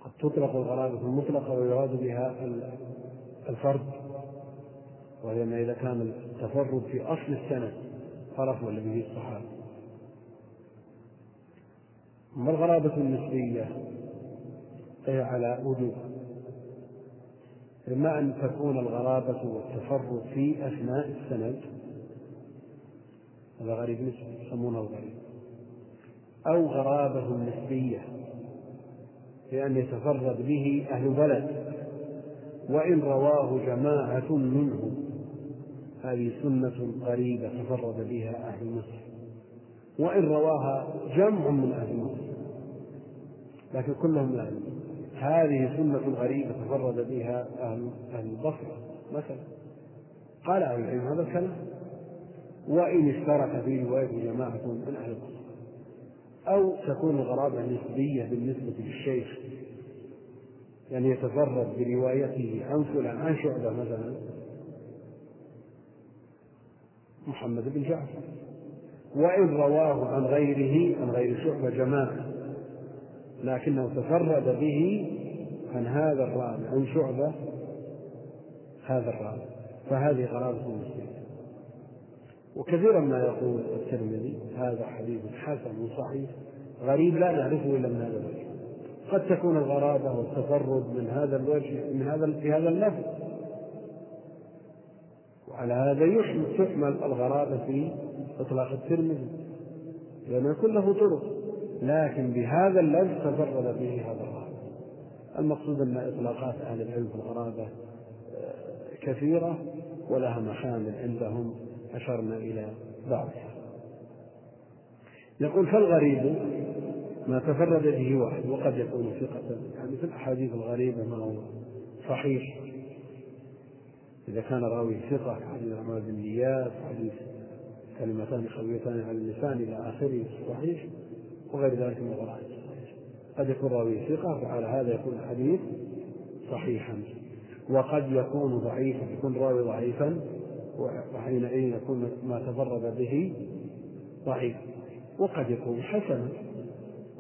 قد تطلق الغرابة المطلقة ويراد بها الفرد. وهي ما إذا كان التفرد في أصل السند فرق ولا به الصحابة. أما الغرابة النسبية؟ فهي على وجوه. إما أن تكون الغرابة والتفرد في أثناء السند؟ هذا غريب نسبي يسمونه الغريب أو غرابة نسبية بأن يتفرد به أهل بلد وإن رواه جماعة منه هذه سنة غريبة تفرد بها أهل مصر. وإن رواها جمع من أهل مصر لكن كلهم لا هذه سنة غريبة تفرد بها أهل أهل البصرة مثلا. قال أهل العلم هذا الكلام وإن اشترك في رواية جماعة من أهل البصرة أو تكون الغرابة نسبية بالنسبة للشيخ يعني يتفرد بروايته عن فلان عن شعبة مثلا محمد بن جعفر. وإن رواه عن غيره عن غير شعبة جماعة. لكنه تفرد به عن هذا الراوي عن شعبة هذا الراوي فهذه غرابة مسلمة وكثيرا ما يقول الترمذي هذا حديث حسن صحيح غريب لا نعرفه إلا من هذا الوجه. قد تكون الغرابة والتفرد من هذا الوجه من هذا في هذا اللفظ. وعلى هذا يحمل الغرابة في إطلاق الترمذي لأن يكون له طرق لكن بهذا اللفظ تفرد به هذا الراوي المقصود أن إطلاقات أهل العلم في الغرابة آه، كثيرة ولها محامل عندهم أشرنا إلى بعضها. يقول فالغريب ما تفرد به واحد وقد يكون ثقة. يعني في الأحاديث الغريبة ما هو صحيح؟ إذا كان راوي ثقة حديث الأعمال بالنيات حديث كلمتان خفيفتان على اللسان إلى آخره صحيح وغير ذلك من الغرائب قد يكون راوي ثقة وعلى هذا يكون الحديث صحيحا. وقد يكون ضعيفا يكون راوي ضعيفا وحينئذ يكون ما تفرد به ضعيف. وقد يكون حسنا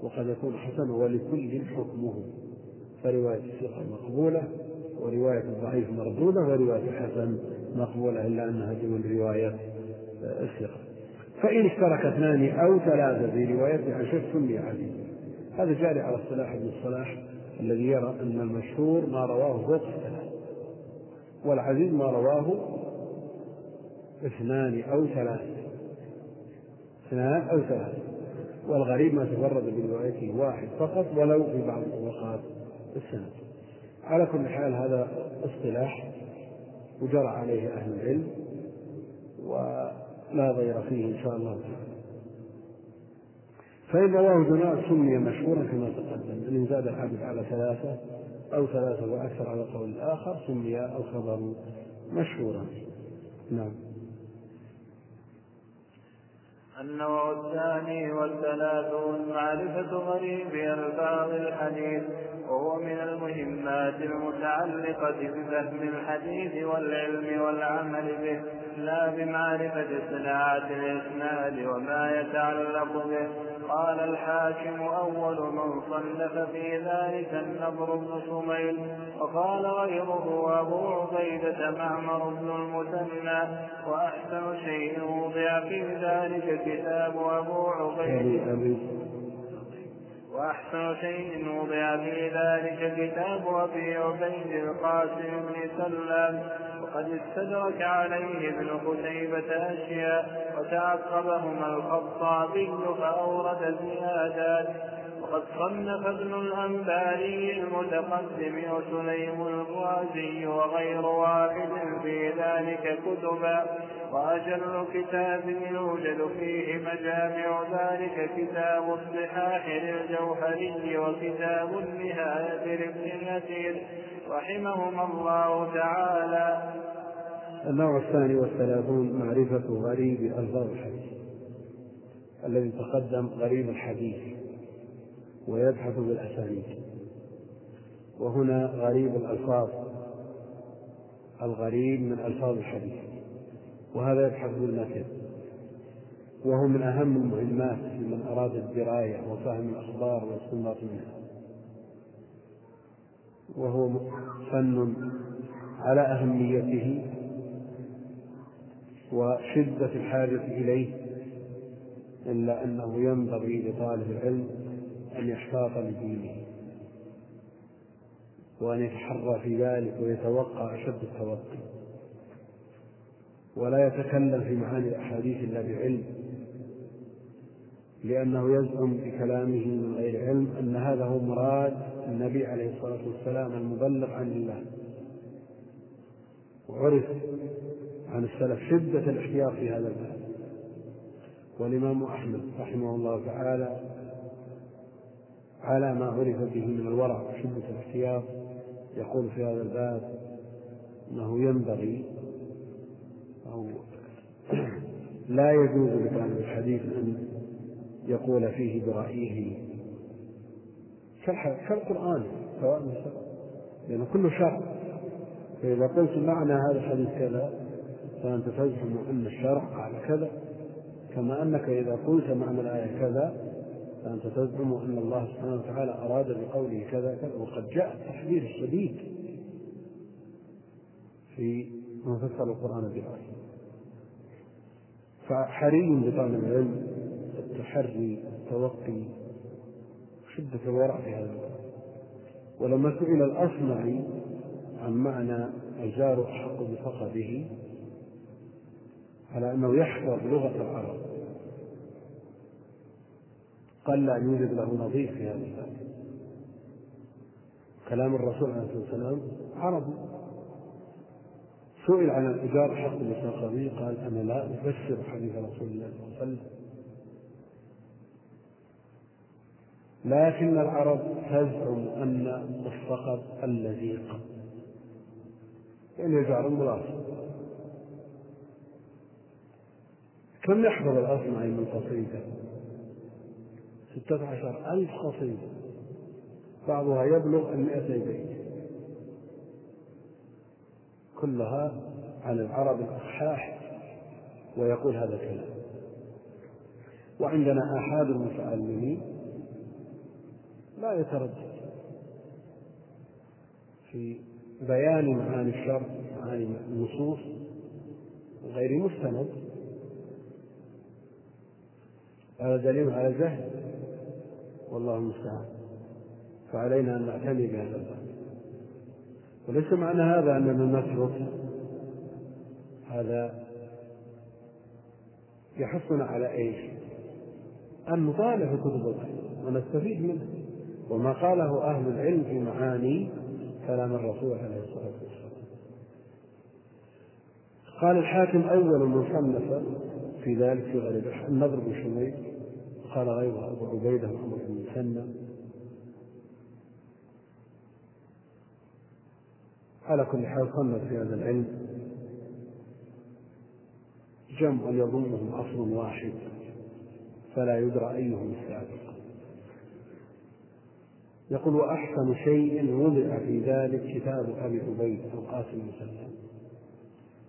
وقد يكون حسنا ولكل حكمه. فرواية الثقة مقبولة ورواية الضعيف مردودة ورواية الحسن مقبولة إلا أنها دون رواية. الثقة. فإن اشترك اثنان أو ثلاثة في رواية عن شيخ سمي عزيز هذا جاري على اصطلاح ابن الصلاح الذي يرى أن المشهور ما رواه فوق الثلاث والعزيز ما رواه اثنان أو ثلاث اثنان أو ثلاث والغريب ما تفرد بروايته واحد فقط ولو في بعض طبقات السند. على كل حال هذا اصطلاح وجرى عليه أهل العلم. ولا غير فيه إن شاء الله. فإن رواه جماعة سمي مشهورا كما تقدم إن زاد العبد على ثلاثة أو ثلاثة وأكثر على قول الآخر سمي الخبر مشهورا. نعم. النوع الثاني والثلاثون معرفة غريب ألفاظ الحديث وهو من المهمات المتعلقة بفهم الحديث والعلم والعمل به لا بمعرفة صناعة الإسناد وما يتعلق به. قال الحاكم أول من صنف في ذلك النضر بن شميل وقال غيره أبو عبيدة معمر بن المثنى وأحسن شيء وضع في ذلك كتاب أبو عبيدة. وأحسن شيء وضع في ذلك كتاب أبي عبيد القاسم بن سلام. وقد استدرك عليه ابن قتيبة أشياء وتعقبهما الخطابي فأورد زيادات وقد صنف ابن الأنباري المتقدم وسليم الغازي وغير واحد في ذلك كتبا. وأجل كتاب يوجد فيه مجامع ذلك كتاب الصحاح للجوهري وكتاب النهاية لابن كثير رحمهما الله تعالى. النوع الثاني والثلاثون معرفة غريب ألفاظ الحديث الذي تقدم غريب الحديث ويبحث بالأسانيد. وهنا غريب الألفاظ الغريب من ألفاظ الحديث. وهذا يبحث بالمتن وهو من أهم المهمات لمن أراد الدراية وفهم الأخبار والاستنباط منها. وهو فن على أهميته وشدة الحاجة إليه إلا أنه ينبغي لطالب العلم أن يحتاط لدينه وأن يتحرى في ذلك ويتوقع أشد التوقي ولا يتكلم في معاني الأحاديث إلا بعلم لأنه يزعم بكلامه من غير علم أن هذا هو مراد النبي عليه الصلاة والسلام المبلغ عن الله. وعرف عن السلف شدة الاحتياط في هذا الباب. والإمام أحمد رحمه الله تعالى على ما عرف به من الورع وشدة الاحتياط يقول في هذا الباب أنه ينبغي أو لا يجوز لطالب الحديث أن يقول فيه برأيه. كالقرآن سواء لأنه كله شرع فإذا قلت معنى هذا الحديث كذا فأنت تزعم أن الشرع قال كذا. كما أنك إذا قلت معنى الآية كذا فأنت تزعم أن الله سبحانه وتعالى أراد بقوله كذا كذا. وقد جاء التحذير الشديد في من فسر القرآن بالآية فحري بطالب العلم التحري التوقي شدة الورع في هذا ولما سئل الأصمعي عن معنى الجار أحق بفقده على أنه يحفظ لغة العرب. قال لا يوجد له نظير في هذا كلام الرسول عليه الصلاة والسلام عربي. سئل عن الإيجار حق بفقده قال أنا لا أفسر حديث رسول الله صلى الله عليه وسلم. لكن العرب تزعم أن الصقب اللذيق يعني يجعل الملاصق كم يحفظ الأصمعي من قصيدة؟ ستة عشر ألف قصيدة. بعضها يبلغ المئتي بيت كلها عن العرب الأصحاح ويقول هذا الكلام. وعندنا آحاد المتعلمين لا يتردد في بيان معاني الشرع معاني النصوص غير مستند. هذا دليل على الجهل والله المستعان. فعلينا أن نعتني بهذا الباب. وليس معنى هذا أننا نترك هذا يحثنا على إيش؟ أن نطالع كتب العلم ونستفيد منه وما قاله أهل العلم في معاني كلام الرسول عليه الصلاة والسلام قال الحاكم أول من صنف في ذلك في غريب النضر بن شميل قال غيره أبو عبيدة محمد بن مثنى على كل حال صنف في هذا العلم. جمع يضمهم أصل واحد فلا يدرى أيهم السابق. يقول وأحسن شيء وضع في ذلك كتاب أبي عبيد القاسم بن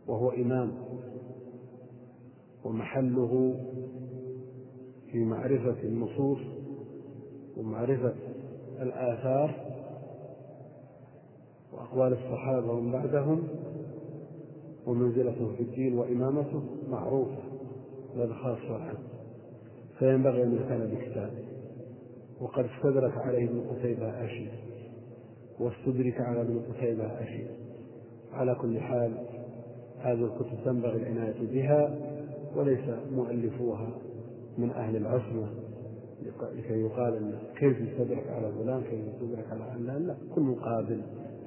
وهو إمام ومحله في معرفة النصوص ومعرفة الآثار وأقوال الصحابة ومن بعدهم ومنزلته في الدين وإمامته معروفة لدى خاصة عنه فينبغي أن يكون بكتابه. وقد استدرك عليه ابن قتيبة أشياء. واستدرك على ابن قتيبة أشياء. على كل حال هذه الكتب تنبغي العناية بها وليس مؤلفوها من أهل العصمة. لكي يقال كيف يستدرك على فلان كيف يستدرك على علان لا كل قابل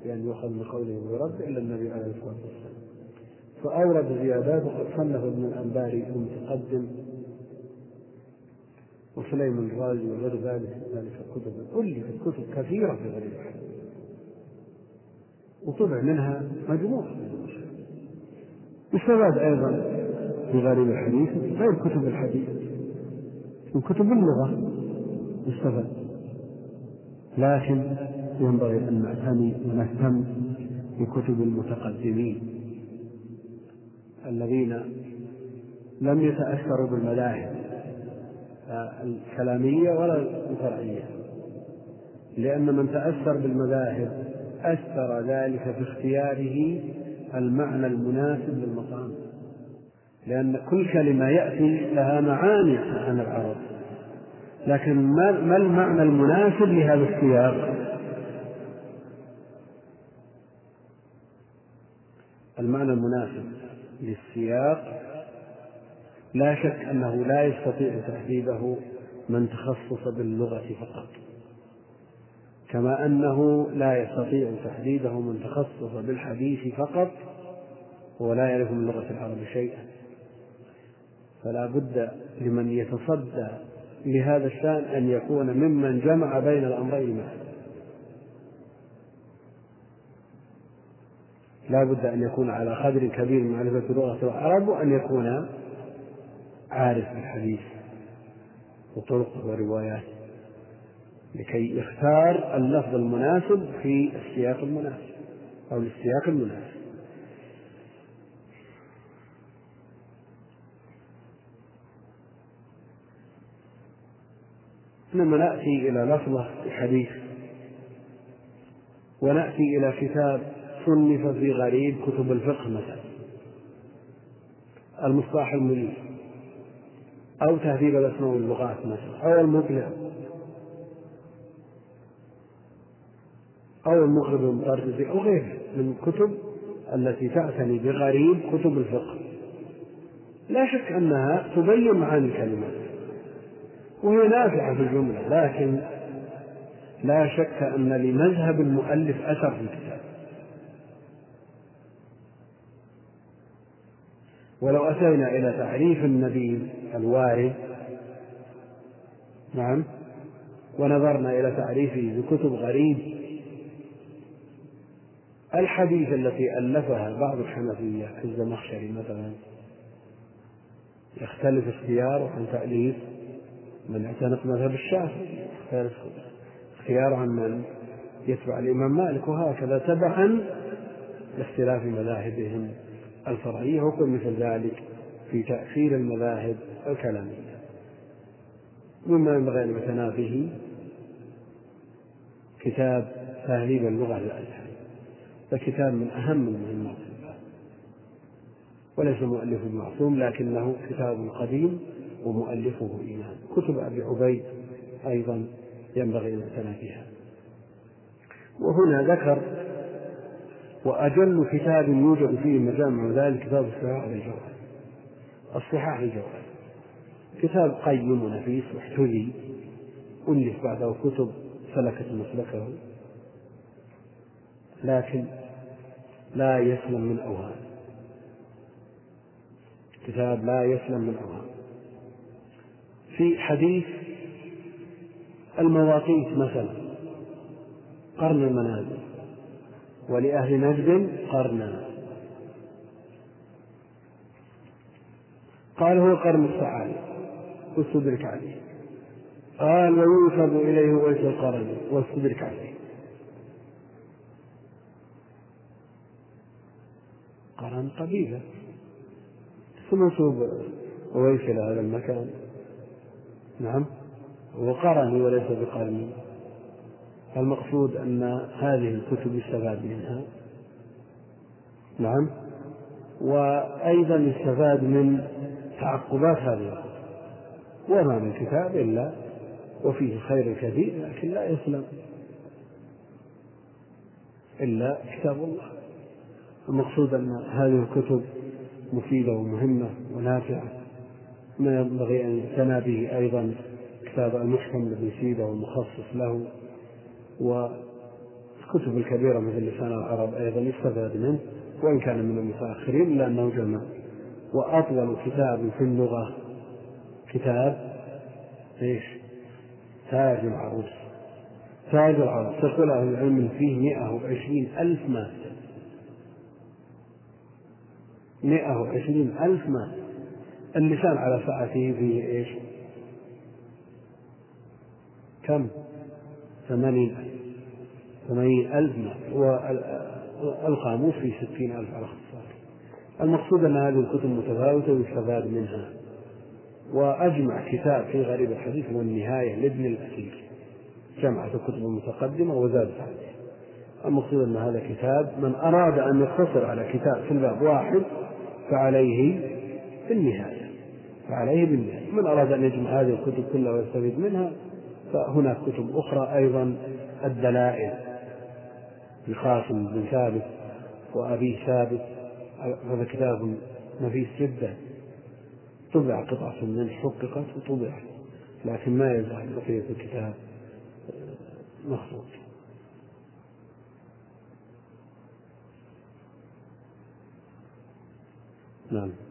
بأن يؤخذ من قوله ويرد إلا النبي عليه الصلاة والسلام. فأورد زيادات وقد صنف ابن الأنباري المتقدم وسليم الرازي وغير ذلك ذلك الكتب. ألفت كتب كثيرة في غريب الحديث. وطبع منها مجموعة يستفاد أيضا في غريب الحديث غير كتب الحديث. من كتب اللغة يستفاد لكن ينبغي أن نعتني ونهتم بكتب المتقدمين الذين لم يتأثروا بالمذاهب الكلامية ولا الفرعية. لأن من تأثر بالمذاهب أثر ذلك في اختياره المعنى المناسب للمقام. لأن كل كلمة يأتي لها معاني عن العرب. لكن ما المعنى المناسب لهذا السياق المعنى المناسب للسياق لا شك أنه لا يستطيع تحديده من تخصص باللغة فقط. كما أنه لا يستطيع تحديده من تخصص بالحديث فقط ولا يعرف من لغة العرب شيئا. فلا بد لمن يتصدى لهذا الشأن أن يكون ممن جمع بين الأمرين معا لا بد أن يكون على قدر كبير من معرفة لغة العرب وأن يكون عارف بالحديث وطرقه ورواياته لكي يختار اللفظ المناسب في السياق المناسب أو للسياق المناسب. لما نأتي إلى لفظة الحديث ونأتي إلى كتاب صنف في غريب كتب الفقه مثلا. المصباح المنير أو تهذيب الأسماء واللغات مثلا. أو المقنع أو المغرب المطردي أو غيره من الكتب التي تعتني بغريب كتب الفقه. لا شك أنها تبين معاني الكلمات. وهي نافعة في الجملة لكن لا شك أن لمذهب المؤلف أثر في الكتاب. ولو أتينا إلى تعريف النبي الوارد نعم ونظرنا إلى تعريفه بكتب غريب الحديث التي ألفها بعض الحنفية كالزمخشري مثلا يختلف اختياره عن تأليف من اعتنق مذهب الشافعي يختلف اختياره عن من يتبع الإمام مالك وهكذا تبعا لاختلاف مذاهبهم. الفرعية وكل مثل ذلك في تأثير المذاهب الكلامية. مما ينبغي أن يعتنى به كتاب تهذيب اللغة للأزهر فكتاب من أهم المهمات وليس مؤلف معصوم لكنه كتاب قديم ومؤلفه إمام كتب أبي عبيد أيضا ينبغي أن يعتنى بها. وهنا ذكر وأجل كتاب يوجد فيه مجامع ذلك كتاب الصحاح للجوهر الصحاح للجوهر كتاب قيم ونفيس واحتذي. ألف بعده كتب سلكت مسلكه. لكن لا يسلم من أوهام. كتاب لا يسلم من أوهام. في حديث المواقيت مثلا قرن المنازل. ولأهل نجد قرنا. قال هو قرن السعادة واستدرك عليه. قال ويوسب إليه ويس القرن. واستدرك عليه. قرن قبيلة. منسوب أويس إلى هذا المكان. نعم. هو قرني وليس بقرني. المقصود أن هذه الكتب يستفاد منها. نعم. وأيضا يستفاد من تعقبات هذه الكتب. وما من كتاب إلا وفيه خير كثير لكن لا يسلم. إلا كتاب الله. المقصود أن هذه الكتب مفيدة ومهمة ونافعة. ما ينبغي أن يعتنى به أيضا كتاب المحكم لابن سيدة والمخصص له. والكتب الكبيرة مثل لسان العرب أيضا يستفاد منه وإن كان من المتأخرين إلا أنه جمع وأطول كتاب في اللغة كتاب إيش؟ تاج العروس تاج العروس تقول أهل العلم فيه 120 ألف مادة 120 ألف مادة اللسان على ساعته فيه إيش؟ كم؟ ثمانين ثمانين ألف والقاموس في ستين ألف على اختصار. المقصود أن هذه الكتب متفاوتة ويستفاد منها. وأجمع كتاب في غريب الحديث هو النهاية لابن الأثير. جمعت الكتب المتقدمة وزادت عليه المقصود أن هذا كتاب من أراد أن يقتصر على كتاب في الباب واحد فعليه بالنهاية. فعليه بالنهاية. من أراد أن يجمع هذه الكتب كلها ويستفيد منها؟ فهناك كتب أخرى أيضا الدلائل لقاسم بن ثابت وأبي ثابت هذا كتاب نفيس جدا. طبع قطعة منه حققت وطبعت لكن ما يزال بقية الكتاب مخطوط نعم.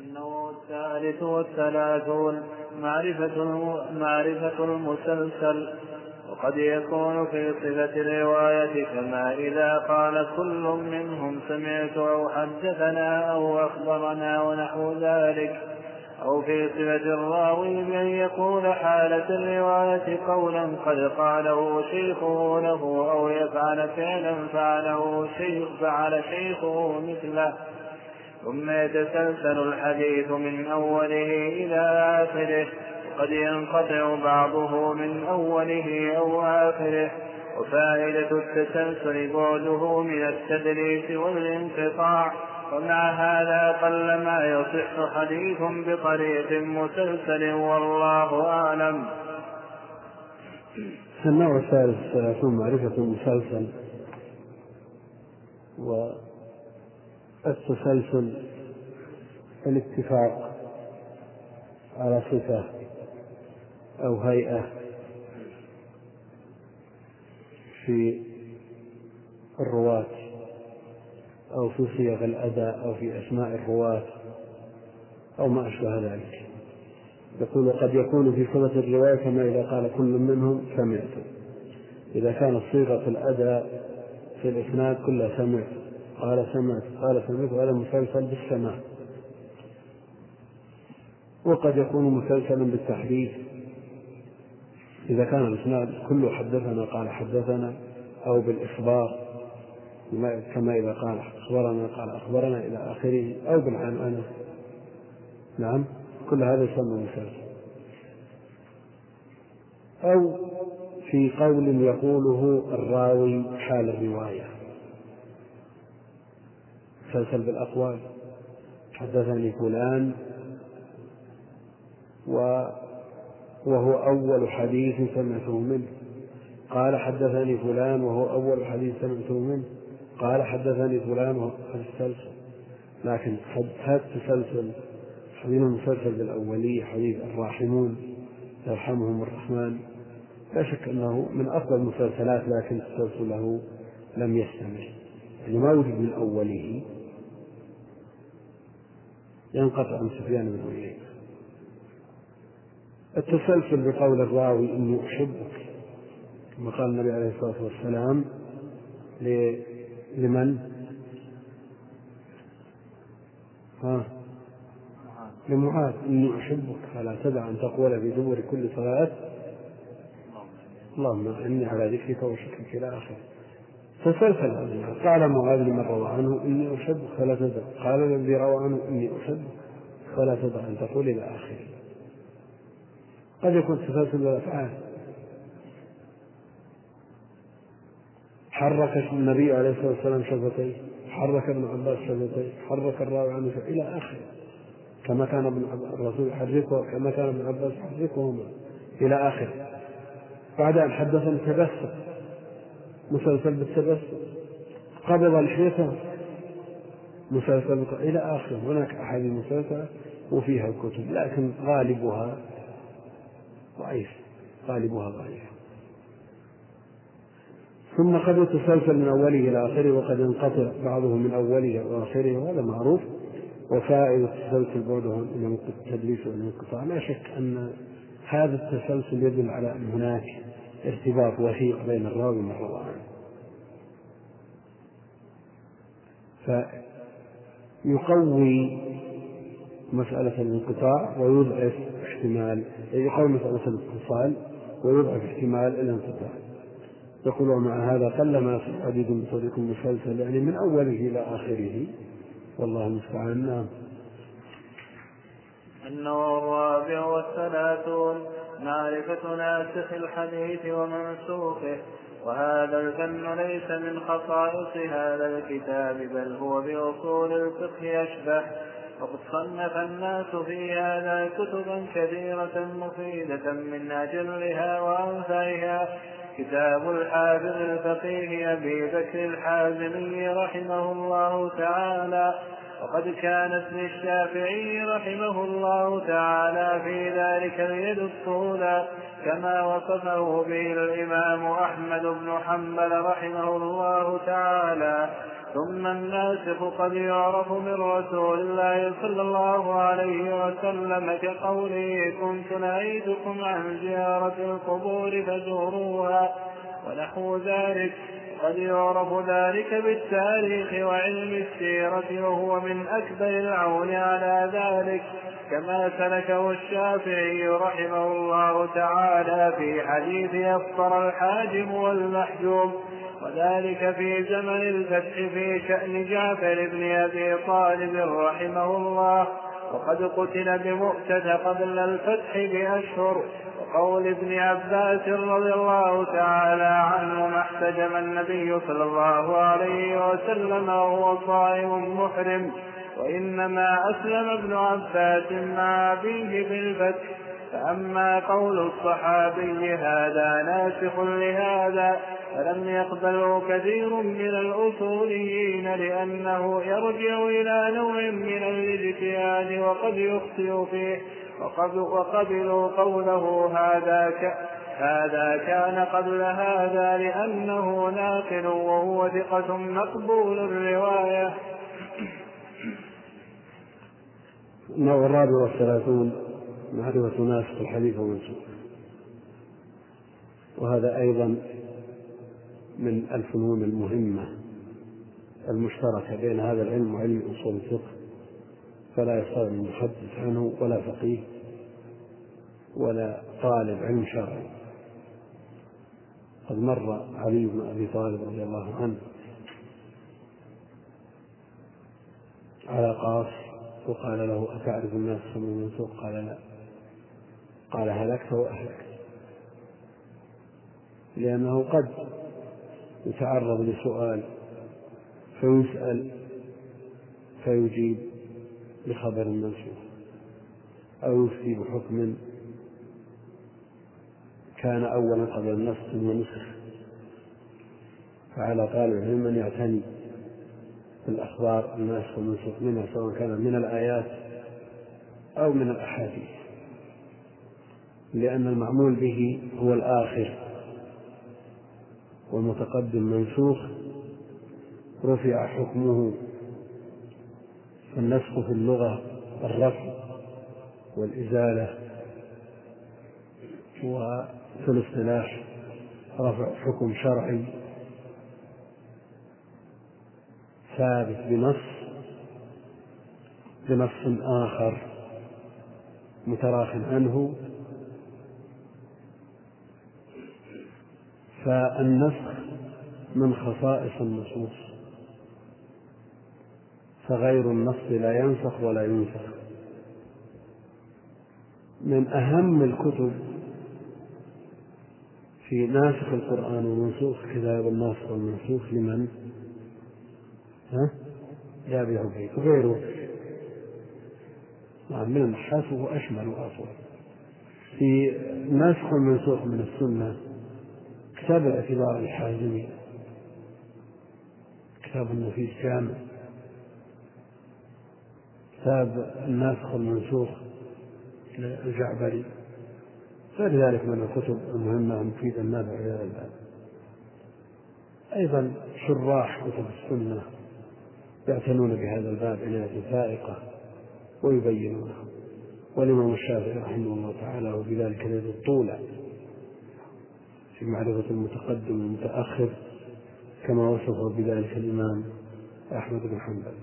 النوع الثالث والثلاثون معرفة معرفة المسلسل. وقد يكون في صفة الرواية كما إذا قال كل منهم سمعت أو حدثنا أو أخبرنا ونحو ذلك. أو في صفة الراوي بأن يقول حالة الرواية قولا قد قاله شيخه له أو يفعل فعلا فعله شيخ فعل شيخه مثله. ثم يتسلسل الحديث من أوله إلى آخره. وقد ينقطع بعضه من أوله أو آخره. وفائدة التسلسل بعده من التدليس والانقطاع. ومع هذا قل ما يصح حديث بطريق مسلسل والله أعلم. النوع الثالث سيكون معرفة المسلسل. والتسلسل الاتفاق على صفة أو هيئة في الرواة أو في صيغ الأداء أو في أسماء الرواة أو ما أشبه ذلك. يقول قد يكون في صفة الرواية كما إذا قال كل منهم سمعت. إذا كانت صيغة الأداء في الإسناد كلها سمعت. قال سمعت قال سمعت هذا مسلسل بالسماع. وقد يكون مسلسلا بالتحديث. إذا كان الإسناد كله حدثنا قال حدثنا أو بالإخبار كما إذا قال أخبرنا قال أخبرنا إلى آخره أو بالعنعنة. نعم كل هذا يسمى مسلسل. أو في قول يقوله الراوي حال الرواية. مسلسل بالأقوال. حدثني فلان وهو أول حديث سمعته منه. قال حدثني فلان وهو أول حديث سمعته منه. قال حدثني فلان وهو السلسل لكن هذا التسلسل حديث المسلسل بالأولية حديث الراحمون يرحمهم الرحمن. لا شك أنه من أفضل المسلسلات لكن تسلسله لم يستمر يعني ما وجد من أوله ينقطع عن سفيان بن عيينة. التسلسل بقول الراوي إني أحبك كما قال النبي عليه الصلاة والسلام لمن؟ ها؟ لمعاذ إني أحبك فلا تدع أن تقول في دبر كل صلاة. اللهم إني على ذكرك وشكرك إلى آخره. تسلسل هذا قال معاذ لمن روى عنه إني أحبك فلا تدع قال الذي روى عنه إني أحبك فلا تدع أن تقول إلى آخره. قد يكون تسلسل الأفعال. حرك النبي عليه الصلاة والسلام شفتيه. حرك ابن عباس شفتيه. حرك الراوي عنه إلى آخره. كما كان ابن الرسول يحركه كما كان ابن عباس يحركهما. إلى آخره. بعد أن حدث تبسم مسلسل بالتبسم قبض لحيته مسلسل إلى آخره هناك أحاديث مسلسلة وفيها الكتب لكن غالبها ضعيف. غالبها ضعيف. ثم قد يتسلسل من أوله إلى آخره وقد ينقطع بعضه من أوله وآخره وهذا معروف. وفائدة التسلسل بعده إلى التدليس والانقطاع. لا شك أن هذا التسلسل يدل على أن هناك ارتباط وثيق بين الراوي روى عنه فيقوي مسألة الانقطاع ويضعف احتمال يقوي مسألة الاتصال ويضعف احتمال الانقطاع. يقول ومع هذا قلما في عديد من طريق مسلسل يعني من أوله إلى آخره. والله المستعان. نعم. النوع الرابع والثلاثون. معرفة ناسخ الحديث ومنسوخه وهذا الفن ليس من خصائص هذا الكتاب بل هو بأصول الفقه أشبه. وقد صنف الناس في هذا كتبا كثيرة مفيدة من أجلها وأنفعها. كتاب الحافظ الفقيه أبي بكر الحازمي رحمه الله تعالى. وقد كانت للشافعي رحمه الله تعالى في ذلك اليد الطولى كما وصفه به الإمام أحمد بن حنبل رحمه الله تعالى. ثم الناسخ قد يعرف من رسول الله صلى الله عليه وسلم كقوله كنت نهيتكم عن زيارة القبور فزوروها ونحو ذلك. قد يعرف ذلك بالتاريخ وعلم السيرة وهو من أكبر العون على ذلك كما سلكه الشافعي رحمه الله تعالى في حديث أفطر الحاجم والمحجوم وذلك في زمن الفتح في شأن جعفر بن أبي طالب رحمه الله وقد قتل بمؤتة قبل الفتح بأشهر وقول ابن عباس رضي الله تعالى عنه ما احتجم النبي صلى الله عليه وسلم وهو صائم محرم وإنما أسلم ابن عباس مع أبيه بالفتح فأما قول الصحابي هذا ناسخ لهذا فلم يقبله كثير من الأصوليين لأنه يرجع إلى نوع من الاجتهاد وقد يخطئ فيه. وقبلوا قوله هذا هذا كان قبل هذا لأنه ناقل وهو ثقة مقبول الرواية. النوع الرابع والثلاثون معرفة ناسخ الحديث ومنسوخ وهذا أيضا من الفنون المهمة المشتركة بين هذا العلم وعلم أصول الفقه. فلا يستغني محدث عنه ولا فقيه ولا طالب علم شرعي. قد مر علي بن أبي طالب رضي الله عنه على قاص وقال له أتعرف الناس من المنسوخ قال لا. قال هلكت وأهلكت. لأنه قد يتعرض لسؤال فيسأل فيجيب بخبر منسوخ أو يفتي بحكم كان أولا قبل النسخ ثم نسخ فعلى طالب العلم أن يعتني بالأخبار الناسخ والمنسوخ منها سواء كان من الآيات أو من الأحاديث. لأن المعمول به هو الآخر. والمتقدم منسوخ رفع حكمه فالنسخ في اللغة الرفع والإزالة وفي الاصطلاح رفع حكم شرعي ثابت بنص بنص آخر متراخ عنه. فالنسخ من خصائص النصوص. فغير النص لا ينسخ ولا ينسخ من أهم الكتب في ناسخ القرآن ومنسوخ كتاب الناسخ والمنسوخ لمن؟ ها؟ لأبي عبيد وغيره نعم من النحاس وهو أشمل وأطول في ناسخ والمنسوخ من السنة كتاب الاعتبار الحازمي كتاب النفيس جامع كتاب الناسخ والمنسوخ للجعبري غير ذلك من الكتب المهمة المفيدة النافعة في هذا الباب أيضا شراح كتب السنة يعتنون بهذا الباب عناية فائقة ويبينونه. والإمام الشافعي رحمه الله تعالى وفي ذلك اليد الطولة في معرفة المتقدم والمتأخر كما وصفه بذلك الإمام أحمد بن حنبل.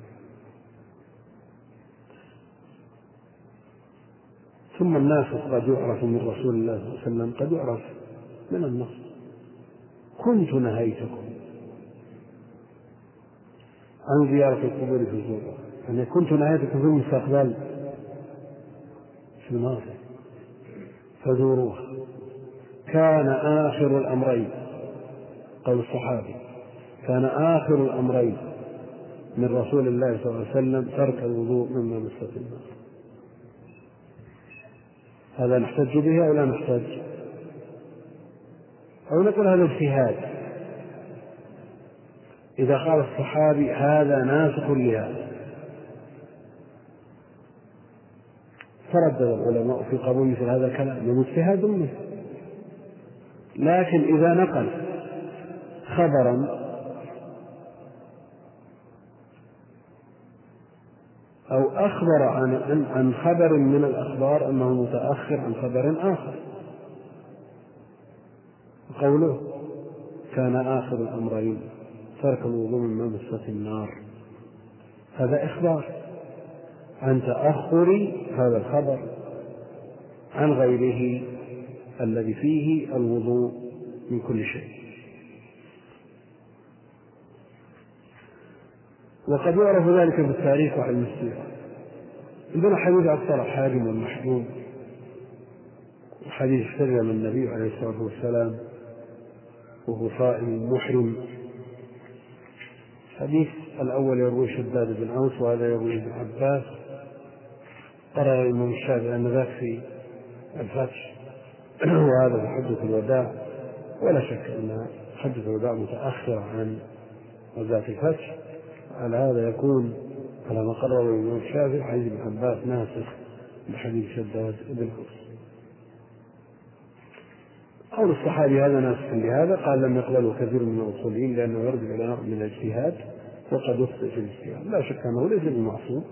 ثم الناس قد يعرف من رسول الله صلى الله عليه وسلم قد يعرف من النص. كنت نهيتكم عن زيارة القبور في الزورة يعني كنت نهيتكم في المستقبل في الماضي. فزوروها. كان آخر الأمرين قول الصحابي كان آخر الأمرين من رسول الله صلى الله عليه وسلم ترك الوضوء مما مست النار. هذا نحتج به أو لا نحتج؟ أو نقول هذا اجتهاد. إذا قال الصحابي هذا ناسخ لهذا. تردد العلماء في قبول مثل هذا الكلام من اجتهاد منه. لكن إذا نقل خبرا أو أخبر عن عن خبر من الأخبار أنه متأخر عن خبر آخر. قوله كان آخر الأمرين ترك الوضوء من ممسة النار. هذا إخبار عن تأخر هذا الخبر عن غيره الذي فيه الوضوء من كل شيء. وقد يعرف ذلك في التاريخ وعلم السيرة عندنا حديث عبد الحاكم والمحجوب وحديث سلم النبي عليه الصلاة والسلام وهو صائم محرم. الحديث الأول يروي شداد بن أوس وهذا يروي ابن عباس. قرر الإمام الشافعي أن ذاك في الفتح وهذا في حجة الوداع. ولا شك أن حجة الوداع متأخرة عن غزاة الفتح. على هذا يكون على ما قرره الإمام الشافعي حديث ابن عباس ناسخ لحديث شداد بن أوس قول الصحابي هذا ناسخ لهذا؟ قال لم يقبله كثير من الاصوليين لأنه يرجع نوع من الاجتهاد وقد يخطئ في الاجتهاد. لا شك أنه ليس بمعصوم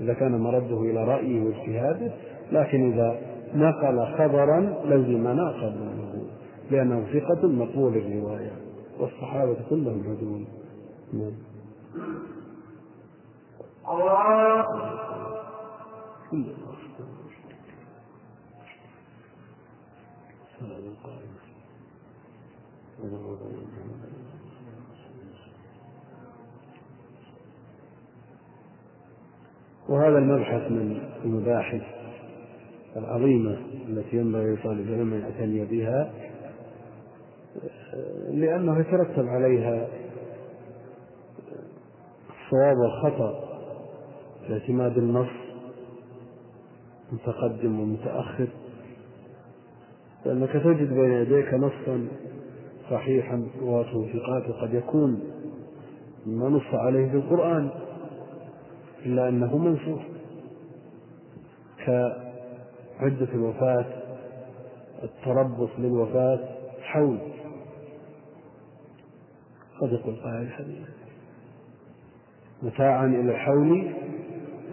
إذا كان مرده إلى رأيه واجتهاده لكن إذا نقل خبرا لزمنا قبوله لأنه ثقة مقبول الرواية والصحابة كلهم عدول نعم. وهذا المبحث من المباحث العظيمة التي ينبغي لطالب العلم أن يعتني بها لأنه يترتب عليها الصواب والخطأ. في اعتماد النص متقدم ومتأخر. لأنك تجد بين يديك نصا صحيحا رواته قد يكون ما نص عليه في القرآن إلا أنه منسوخ كعدة الوفاة التربص للوفاة حول. قد يقول قائل حديث متاعا إلى الحول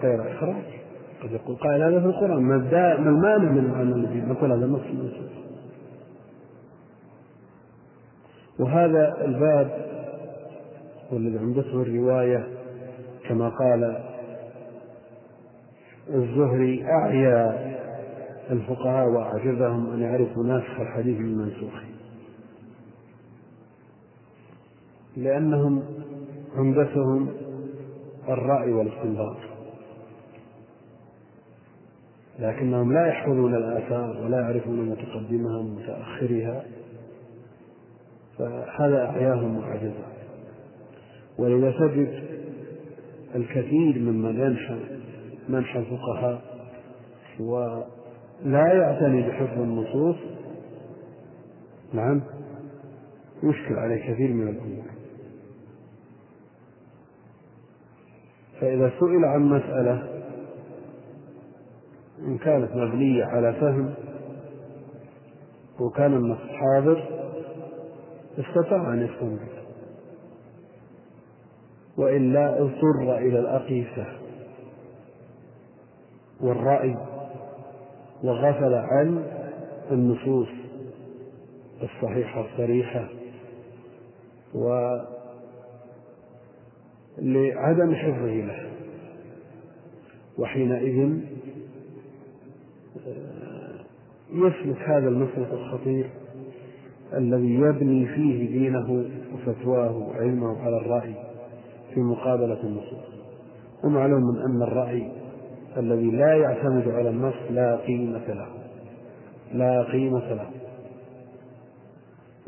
غير إخراج. قد يقول قائل هذا في القرآن ما المانع من المعنى الذي نقول هذا منسوخ وهذا الباب والذي عمدته الرواية كما قال الزهري أعيا الفقهاء وأعجبهم أن يعرفوا ناسخ الحديث من منسوخ. لأنهم عمدتهم الرأي والاستنباط. لكنهم لا يحفظون الآثار ولا يعرفون متقدمها ومتأخرها فهذا أعياهم وأعجزهم ولذا تجد الكثير ممن ينحى منحى الفقهاء ولا يعتني بحفظ النصوص. نعم يشكل عليه كثير من الأمور فإذا سئل عن مسألة إن كانت مبنية على فهم وكان النص حاضر استطاع أن يستنبط وإلا اضطر إلى الأقيسة والرأي وغفل عن النصوص الصحيحة الصريحة ولعدم حفظه له. وحينئذ آه، يسلك هذا المسلك الخطير الذي يبني فيه دينه وفتواه وعلمه على الرأي في مقابلة النصوص. ومعلوم أن الرأي الذي لا يعتمد على النص لا قيمة له. لا قيمة له.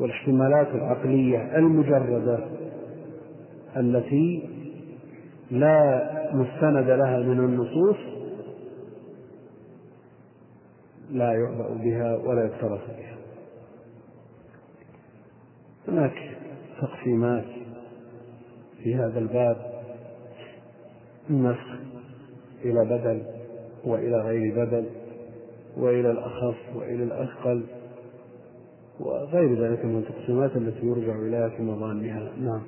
والاحتمالات العقلية المجردة التي لا مستند لها من النصوص لا يعبأ بها ولا يكترث بها. هناك تقسيمات في هذا الباب النسخ إلى بدل وإلى غير بدل وإلى الأخف وإلى الأثقل وغير ذلك من التقسيمات التي يرجع إليها في مظانها. نعم.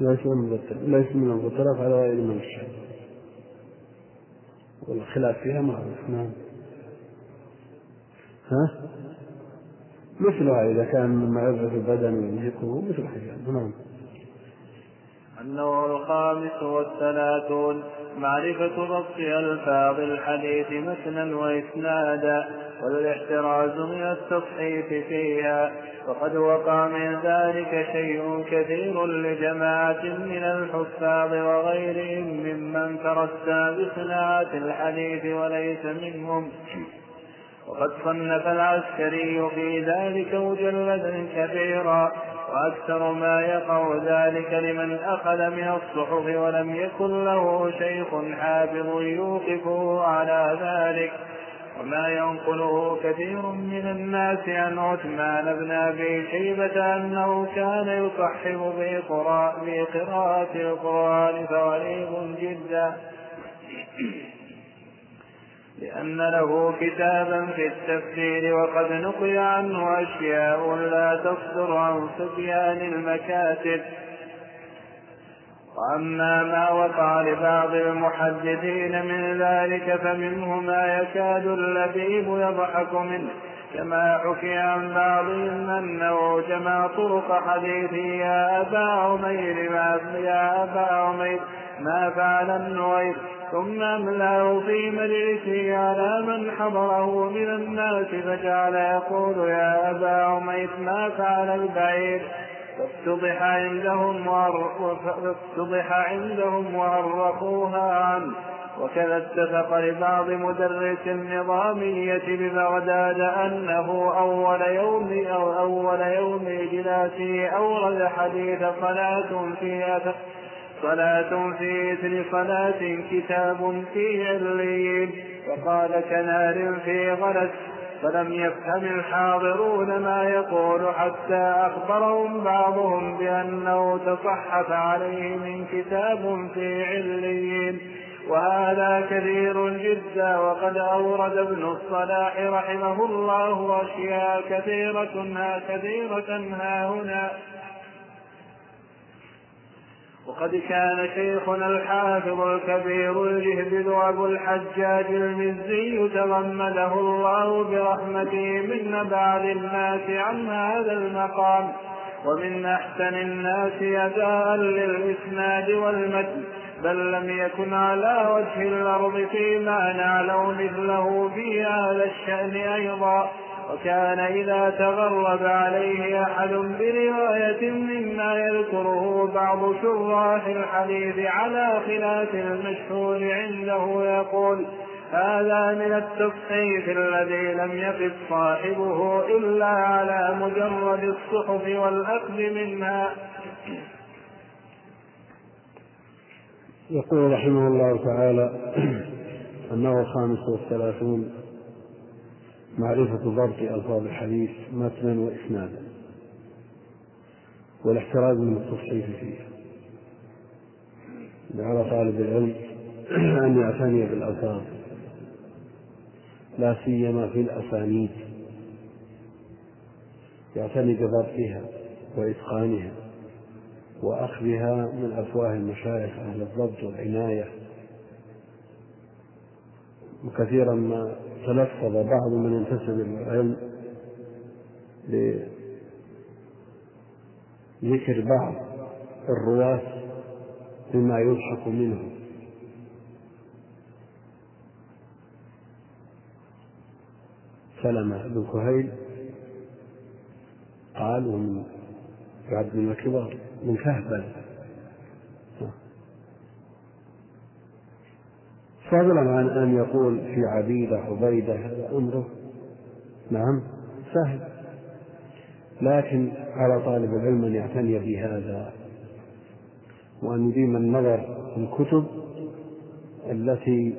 ليس من ليس من المبتلى على غير من الشيء والخلاف فيها معروف نعم. ها؟ مثلها إذا كان مما يضعف البدن ويمسكه مثل حجاب نعم. النوع الخامس والثلاثون معرفة ضبط ألفاظ الحديث متنا وإسنادا. والاحتراز من التصحيف فيها. وقد وقع من ذلك شيء كثير لجماعة من الحفاظ وغيرهم ممن ترسى بصناعة الحديث وليس منهم. وقد صنف العسكري في ذلك مجلدا كبيرا. وأكثر ما يقع ذلك لمن أخذ من الصحف ولم يكن له شيخ حافظ يوقفه على ذلك. وما ينقله كثير من الناس عن عثمان بن أبي شيبة أنه كان يصحف بقراءة القرآن فغريب جدا. لأن له كتابا في التفسير وقد نقل عنه أشياء لا تصدر عن صبيان المكاتب. وأما ما وقع لبعض المحدثين من ذلك فمنه ما يكاد اللبيب يضحك منه كما حكي عن بعضهم أنه جمع طرق حديثه يا أبا عمير ما يا أبا عمير ما فعل النوير ثم أملاه في مجلسه على من حضره من الناس فجعل يقول يا أبا عمير ما فعل البعير؟ فافتضح عندهم فافتضح عندهم وأرقوها عنه. وكذا اتفق لبعض مدرس النظامية ببغداد أنه أول يوم أو أول يوم إجلاسه أورد حديث صلاة في صلاة في إثر صلاة كتاب في عليين. وقال كنار في غلس فلم يفهم الحاضرون ما يقول حتى أخبرهم بعضهم بأنه تصحف عليه من كتاب في عليين. وهذا كثير جدا وقد أورد ابن الصلاح رحمه الله أشياء كثيرة ها كثيرة ها هنا. وقد كان شيخنا الحافظ الكبير الجهبذ أبو الحجاج المزي تغمده الله برحمته من بعض الناس عن هذا المقام ومن أحسن الناس أداء للإسناد والمتن بل لم يكن على وجه الأرض فيما نعلم مثله في هذا الشأن أيضا. وكان إذا تغرب عليه أحد برواية مما يذكره بعض شراح الحديث على خلاف المشهور عنده يقول هذا من التصحيف الذي لم يقف صاحبه إلا على مجرد الصحف والأخذ منها. يقول رحمه الله تعالى أنه الخامس والثلاثون معرفة ضبط ألفاظ الحديث متنا وإسنادا والاحتراز من التصحيف فيه. على طالب العلم أن يعتني بالألفاظ لا سيما في الأسانيد. يعتني بضبطها وإتقانها وأخذها من أفواه المشايخ أهل الضبط والعناية. وكثيرا ما تلفظ بعض من ينتسب للعلم لذكر بعض الرواة بما يضحك منه. سلمة بن كهيل قال ومن بعد من الكبار من كهبل. فضلا عن أن يقول في عبيدة عبيدة هذا أمره. نعم سهل. لكن على طالب العلم أن يعتني بهذا وأن يديم النظر في الكتب التي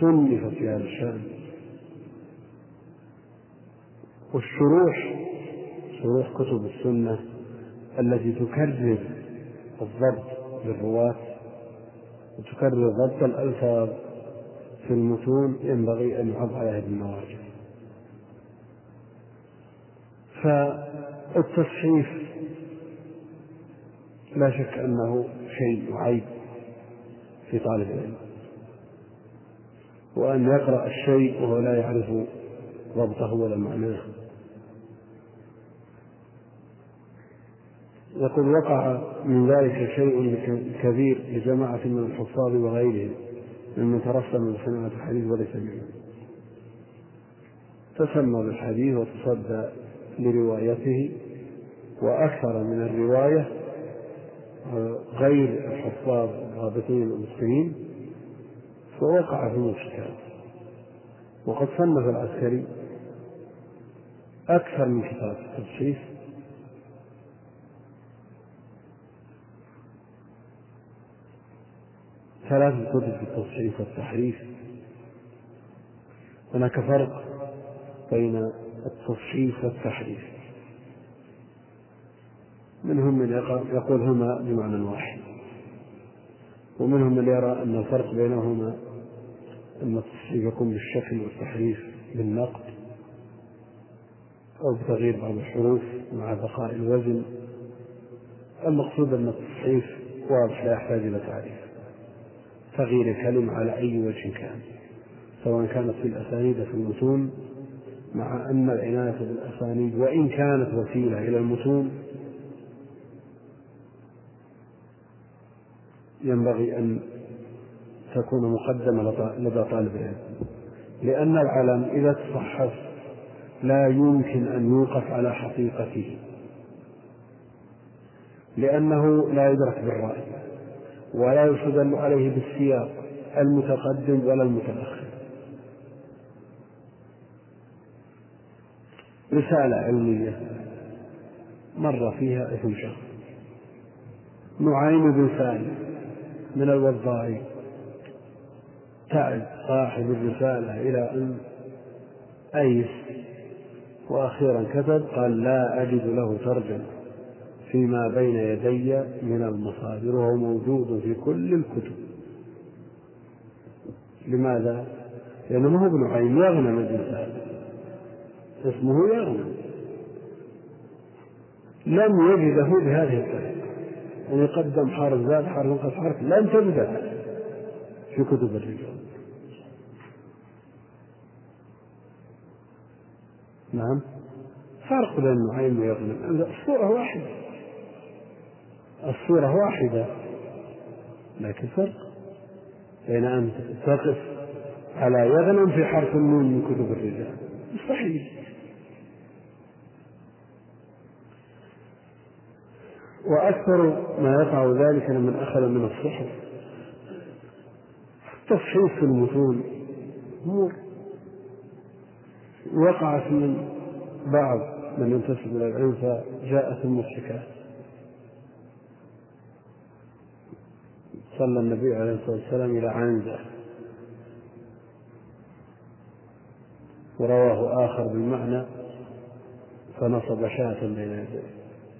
صنفت في هذا الشأن. والشروح شروح كتب السنة التي تكرر الضبط للرواة وتكرر ضبط الألفاظ في المتون ينبغي أن يحافظ على هذه المواجه فالتصحيف لا شك أنه شيء عيب في طالب العلم وأن يقرأ الشيء وهو لا يعرف ضبطه ولا معناه. يقول وقع من ذلك شيء كبير لجماعة من الحفاظ وغيرهم. ممن ترسم بصناعة الحديث وليس منهم تسمى بالحديث وتصدى لروايته وأكثر من الرواية غير الحفاظ الرابطين المسلمين فوقع في مشكلة وقد صنف العسكري أكثر من كتاب التدشيش ثلاث كتب في التصحيف والتحريف. هناك فرق بين التصحيف والتحريف. منهم من يقول هما بمعنى واحد. ومنهم من يرى أن الفرق بينهما أن التصحيف يكون بالشكل والتحريف بالنقد أو بتغيير بعض الحروف مع بقاء الوزن. المقصود أن التصحيف واضح لا يحتاج إلى تعريف. تغيير الكلمة على أي وجه كان سواء كانت في الأسانيد في المتون مع أن العناية بالأسانيد وإن كانت وسيلة إلى المتون ينبغي أن تكون مقدمة لدى طالب العلم. لأن العلم إذا تصحف لا يمكن أن يوقف على حقيقته لأنه لا يدرك بالرأي. ولا يستدل عليه بالسياق المتقدم ولا المتأخر. رسالة علمية مر فيها اسم شخص. نعيم بن سالم من الوضاعين تعب صاحب الرسالة إلى أن أيس وأخيرا كتب قال لا أجد له ترجمة. فيما بين يدي من المصادر وهو موجود في كل الكتب. لماذا؟ لأنه ما هو ابن عين يغنم الإنسان. اسمه يغنم لم يجده بهذه الطريقة. أن يقدم حرف زاد حرف نقص حرف لم تجده في كتب الرجال. نعم. فرق بين نعيم ويغنم الصورة واحدة. الصورة واحدة لكن فرق بين أن تقف على يغنم في حرف النون من كتب الرجال. مستحيل. وأكثر ما يقع ذلك لمن أخذ من الصحف. تصحيف في المتون أمور وقعت من بعض من ينتسب إلى العلم فجاءت المضحكات. صلى النبي عليه الصلاة والسلام إلى عنزة. ورواه آخر بالمعنى فنصب شاة بين يديه.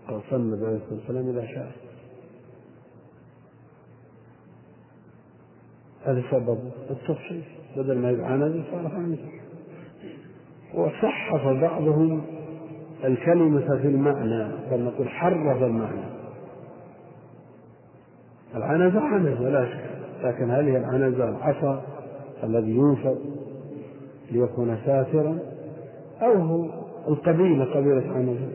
أو صلى النبي عليه الصلاة والسلام إلى شاة. هذا سبب التصحيح بدل ما يبقى صار عنزة وصحف بعضهم الكلمة في المعنى بل نقول حرف المعنى. العنزة عنزة لا شك. لكن هل هي العنزة العصا الذي ينفض ليكون ساترا أو هو القبيلة قبيلة عنزة.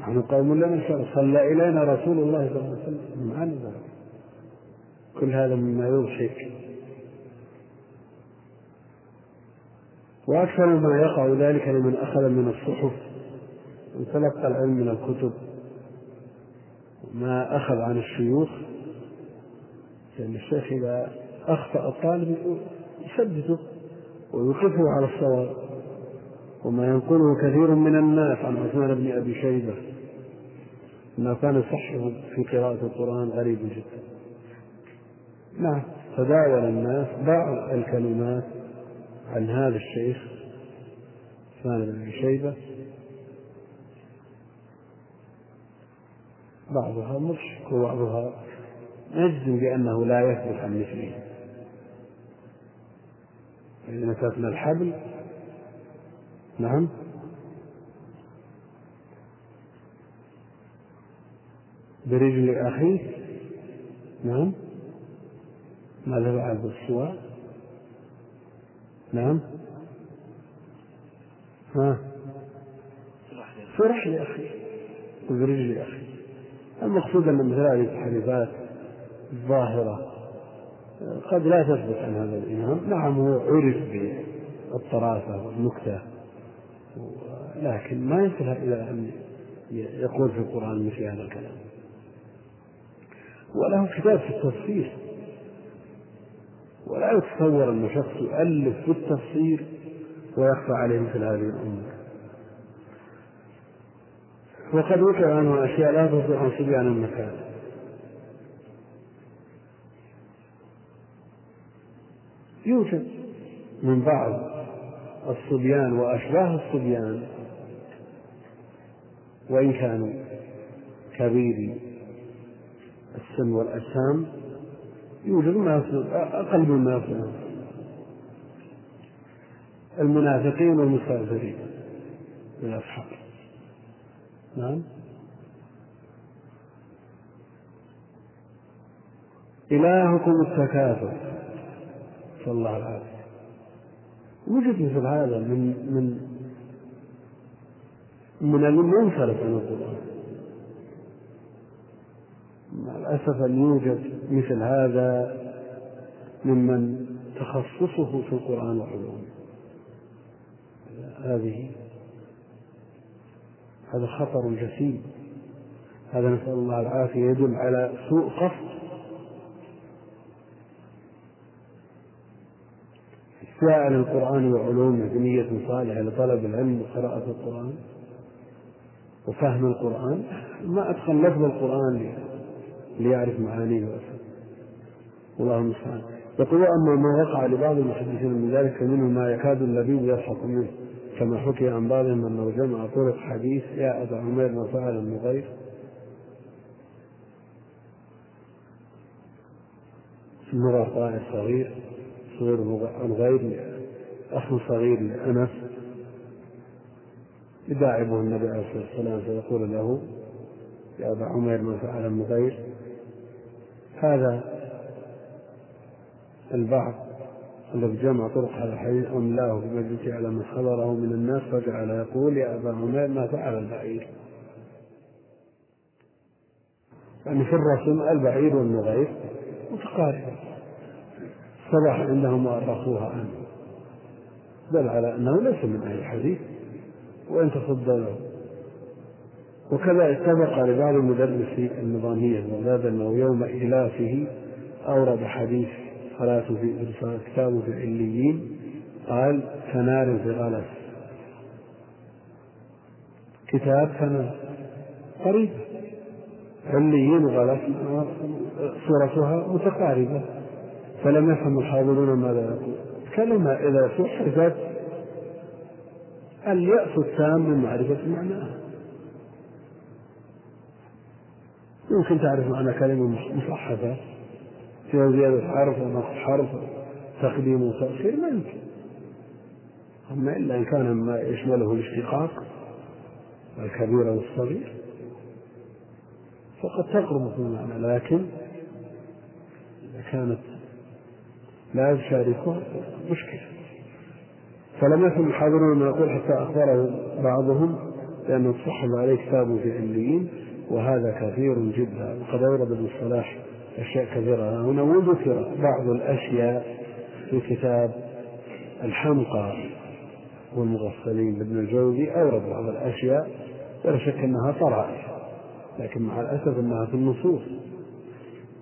نحن قوم لم صلى إلينا رسول الله صلى الله عليه وسلم من عنزة. كل هذا مما يضحك وأكثر ما يقع ذلك لمن أخذ من الصحف وتلقى العلم من الكتب. ما أخذ عن الشيوخ لأن الشيخ إذا أخطأ الطالب يثبته ويوقفه على الصواب. وما ينقله كثير من الناس عن عثمان بن أبي شيبة. أنه كان يصحح في قراءة القرآن غريب جدا. نعم تداول الناس بعض الكلمات عن هذا الشيخ عثمان بن أبي شيبة. بعضها مضحك وبعضها نجزم بأنه لا يثبت عن مثله. فإذا مسكنا الحبل. نعم. برجل أخيه نعم. ماذا بعد بالسواء نعم. ها. فرح لأخيه. برجل أخيه المقصود أن مثل هذه التحريفات الظاهرة قد لا تثبت عن هذا الإمام. نعم هو عرف بالطرافة والنكتة لكن ما ينتهى إلى أن يقول في القرآن مثل هذا الكلام. وله كتاب في التفسير. ولا يتصور أن شخص يؤلف في التفسير ويخفى عليه مثل هذه الأمور وقد ذكر عنه أشياء لا تصلح عن صبيان المكان. يوجد من بعض الصبيان وأشباه الصبيان وإن كانوا كبيري السن والأجسام يوجد ما أقل مما يصل المنافقين والمستغفرين من الأصحاب نعم. إلهكم التكاثر. صلى الله العافية وجد مثل هذا من من من المنفرد عن القرآن. مع الأسف أن يوجد مثل هذا ممن تخصصه في القرآن وعلومه. هذه هذا خطر جسيم. هذا نسأل الله العافية يدل على سوء قصد. سائل القرآن وعلومه بنية صالحة لطلب العلم وقراءة القرآن وفهم القرآن. ما أتقن لفظ القرآن ليعرف معانيه والله المستعان. يقول أما ما وقع لبعض المحدثين من ذلك فمنه ما يكاد اللبيب يضحك منه. كما حكي عن بعضهم أنه جمع طرق حديث يا أبا عمير ما فعل النغير مرة طائر صغير صغير الغير أخ صغير لأنس. يداعبه النبي عليه الصلاة والسلام فيقول له يا أبا عمير ما فعل النغير هذا البعض الذي جمع طرق هذا الحديث أملاه في مجلسه على من حضره من الناس فجعل يقول يا أبا عمير ما فعل البعير. يعني في الرسم البعير والنغير متقاربة. صبح عندهم وأرخوها عنه دل على أنه ليس من أهل الحديث. وإن تصدى وكذا اتفق لبعض مدرسي النظامية بغداد أنه يوم إلافه أورد حديث صلاة في كتابه في العليين. قال كنار في غلس كتاب كنار قريب. عليين وغلس صورتها متقاربة. فلم يفهم الحاضرون ماذا يقول. كلمة إذا صحفت اليأس التام من معرفة معناها. يمكن تعرف معنى كلمة مصحفة. فيها زيادة حرف ونقص حرف تقديم وتأخير ما يمكن. أما إلا إن كان ما يشمله الاشتقاق الكبير والصغير فقد تقرب في المعنى. لكن إذا كانت لا يشاركها مشكلة. فلم يكن الحاضرون من يقول حتى أخبره بعضهم لأنه تصحب عليه كتاب في عليين وهذا كثير جدا. وقد أورد ابن الصلاح أشياء كثيرة. هنا وذكر بعض الأشياء في كتاب الحمقى والمغفلين لابن الجوزي؟ أورد بعض الأشياء ولا شك أنها طرائف لكن مع الأسف أنها في النصوص.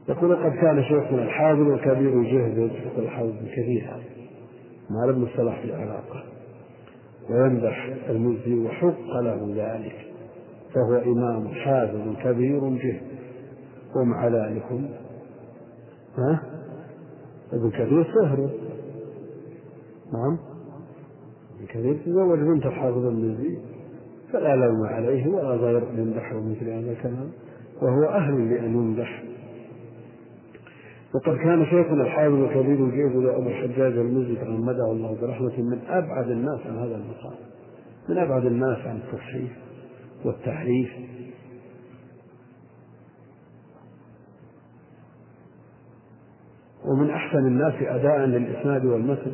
يقول قد كان شيخنا الحافظ الكبير الجهد يقول الحافظ الكثير مع ابن الصلاح في علاقة ويمدح المزي وحق له ذلك فهو إمام حافظ كبير جهد. ومع ذلك ها؟ ابن كثير صهره نعم. ابن كثير تزوج بنت الحافظ المزي فلا لوم عليه ولا غير يمدحه مثل هذا الكلام وهو أهل لأن يمدح. وقد كان شيخنا الحافظ الكبير الجيد أبو الحجاج المزي تغمده الله برحمة من أبعد الناس عن هذا المقام من أبعد الناس عن التصحيح والتحريف. ومن أحسن الناس أداء للإسناد والمتن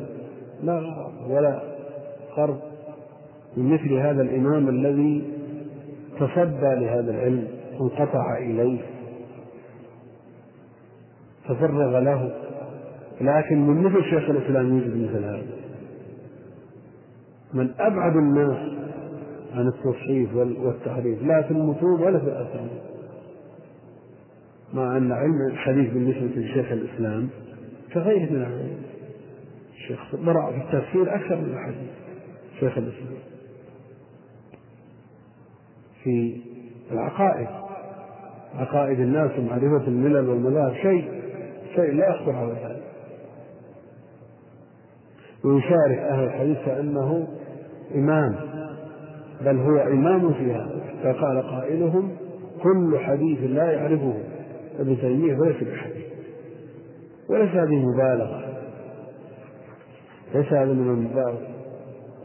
لا ولا قرب من مثل هذا الإمام الذي تصدى لهذا العلم وانقطع إليه تفرغ له. لكن من مثل شيخ الإسلام يوجد مثل هذا من أبعد الناس عن التصحيف والتحريف لا في المتون ولا في الأسانيد. مع أن علم الحديث بالنسبة لشيخ الإسلام كغيره من العلم. الشيخ برع في التفسير أكثر من الحديث شيخ الإسلام. في العقائد عقائد الناس ومعرفة الملل والمذاهب شيء شيء لا يخطر على بال ويشارك أهل الحديث كأنه إمام بل هو إمام في هذا. فقال قائلهم كل حديث لا يعرفه. ابن تيمية فليس بحديث وليس هذه مبالغة ليس هذا من المبالغة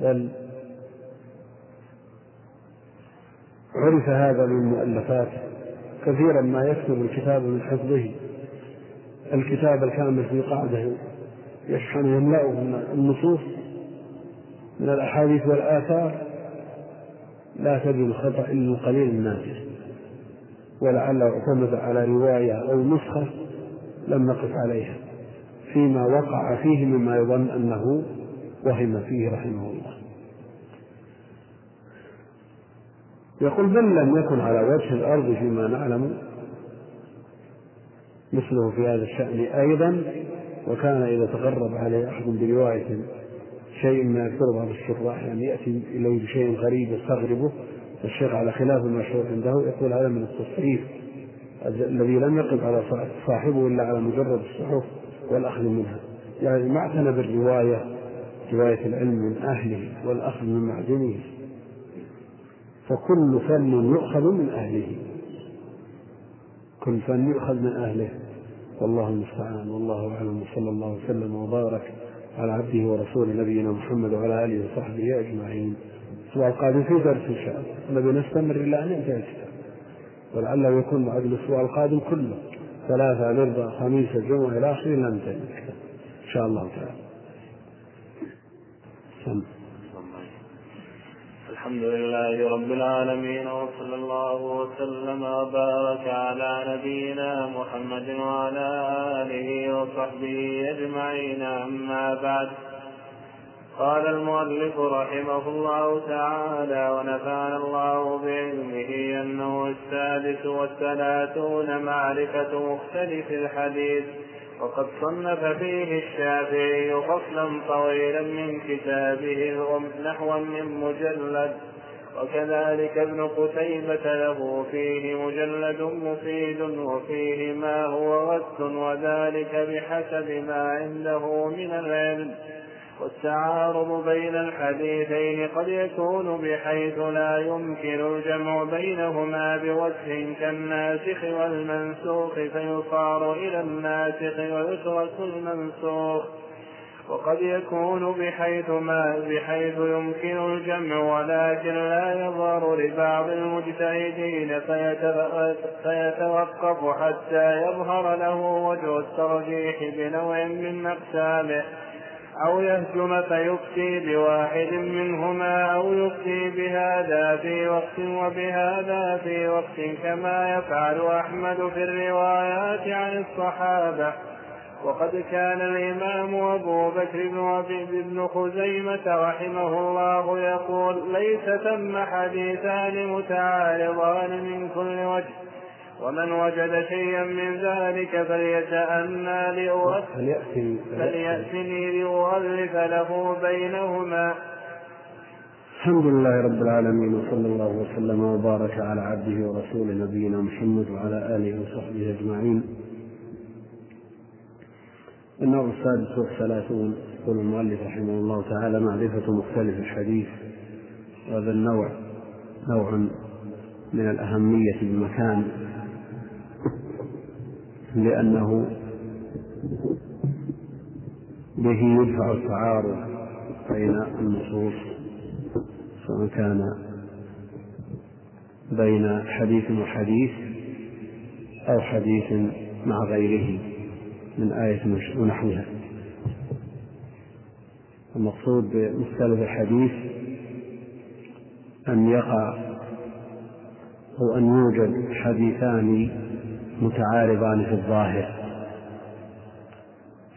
بل عرف هذا من مؤلفات كثيرا ما يكتب الكتاب من حفظه الكتاب الكامل في قاعدة يشحن يملأه من النصوص من الأحاديث والآثار لا تجد الخطأ إلا القليل النادر ولعله اعتمد على رواية أو نسخة لم نقف عليها فيما وقع فيه مما يظن أنه وهم فيه رحمه الله. يقول بل لم يكن على وجه الأرض فيما نعلم؟ مثله في هذا الشأن أيضا وكان إذا تغرب عليه أحد برواية شيء ما يذكر بعض الشراح يعني يأتي إليه بشيء غريب يستغربه الشيخ على خلاف المشهور عنده يقول هذا من التصريف الذي لم يقف على صاحبه إلا على مجرد الصحف والأخذ منها. يعني ما اعتنى بالرواية رواية العلم من أهله والأخذ من معدنه. فكل فن يؤخذ من أهله. كل فن يؤخذ من أهله. والله المستعان والله أعلم وصلى الله وسلم وبارك على عبده ورسوله نبينا محمد وعلى آله وصحبه أجمعين. الأسبوع القادم في درس إن شاء الله. نبي نستمر إلى أن ينتهي الكتاب. ولعله يكون بعد الأسبوع القادم كله. ثلاثة الأربعاء خميس الجمعة إلى آخره ننتهي الكتاب. إن شاء الله تعالى. سم. الحمد لله رب العالمين وصلى الله وسلم وبارك على نبينا محمد وعلى آله وصحبه أجمعين. أما بعد قال المؤلف رحمه الله تعالى ونفعنا الله بعلمه أنه السادس والثلاثون معرفة مختلف الحديث وقد صنف فيه الشافعي فصلا طويلا من كتابه نحوا من مجلد وكذلك ابن قتيبة له فيه مجلد مفيد وفيه ما هو غث وذلك بحسب ما عنده من العلم. والتعارض بين الحديثين قد يكون بحيث لا يمكن الجمع بينهما بوجه كالناسخ والمنسوخ فيصار إلى الناسخ ويترك المنسوخ. وقد يكون بحيث ما بحيث يمكن الجمع ولكن لا يظهر لبعض المجتهدين فيتوقف حتى يظهر له وجه الترجيح بنوع من أقسامه أو يهجم فيفتي بواحد منهما أو يفتي بهذا في وقت وبهذا في وقت كما يفعل أحمد في الروايات عن الصحابة. وقد كان الإمام أبو بكر بن خزيمة رحمه الله يقول ليس ثم حديثان متعارضان من كل وجه. ومن وجد شيئا من ذلك فليتأنى فليأتني لأؤلف له بينهما. الحمد لله رب العالمين وصلى الله وسلم وبارك على عبده ورسوله نبينا محمد وعلى آله وصحبه أجمعين. النوع السادس والثلاثون يقول المؤلف رحمه الله تعالى معرفة مختلف الحديث. وهذا النوع نوع من الأهمية بمكان لأنه به يدفع التعارض بين النصوص سواء كان بين حديث وحديث أو حديث مع غيره من آية ونحوها. المقصود بمختلف الحديث أن يقع أو أن يوجد حديثان متعارضان في الظاهر.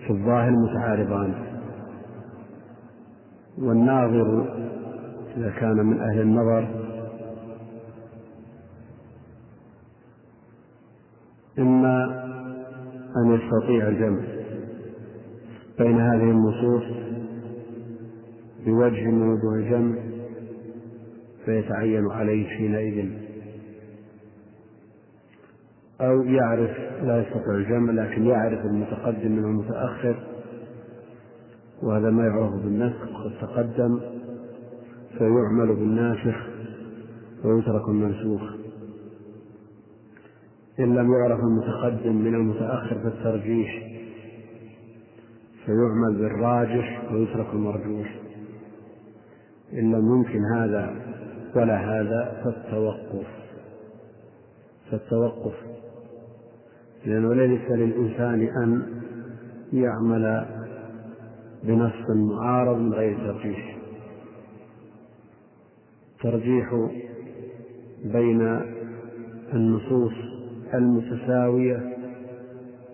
في الظاهر متعارضان. والناظر إذا كان من أهل النظر إما أن يستطيع الجمع بين هذه النصوص بوجه من وجوه الجمع فيتعين عليه حينئذ. أو يعرف لا يستطيع الجمع لكن يعرف المتقدم من المتأخر. وهذا ما يعرف بالنسخ قد تقدم. فيعمل بالناسخ ويترك المنسوخ. إن لم يعرف المتقدم من المتأخر فالترجيح. فيعمل بالراجح ويترك المرجوح. إن لم يمكن هذا ولا هذا فالتوقف. فالتوقف. لأنه ليس للإنسان أن يعمل بنص معارض من غير ترجيح. ترجيح بين النصوص المتساوية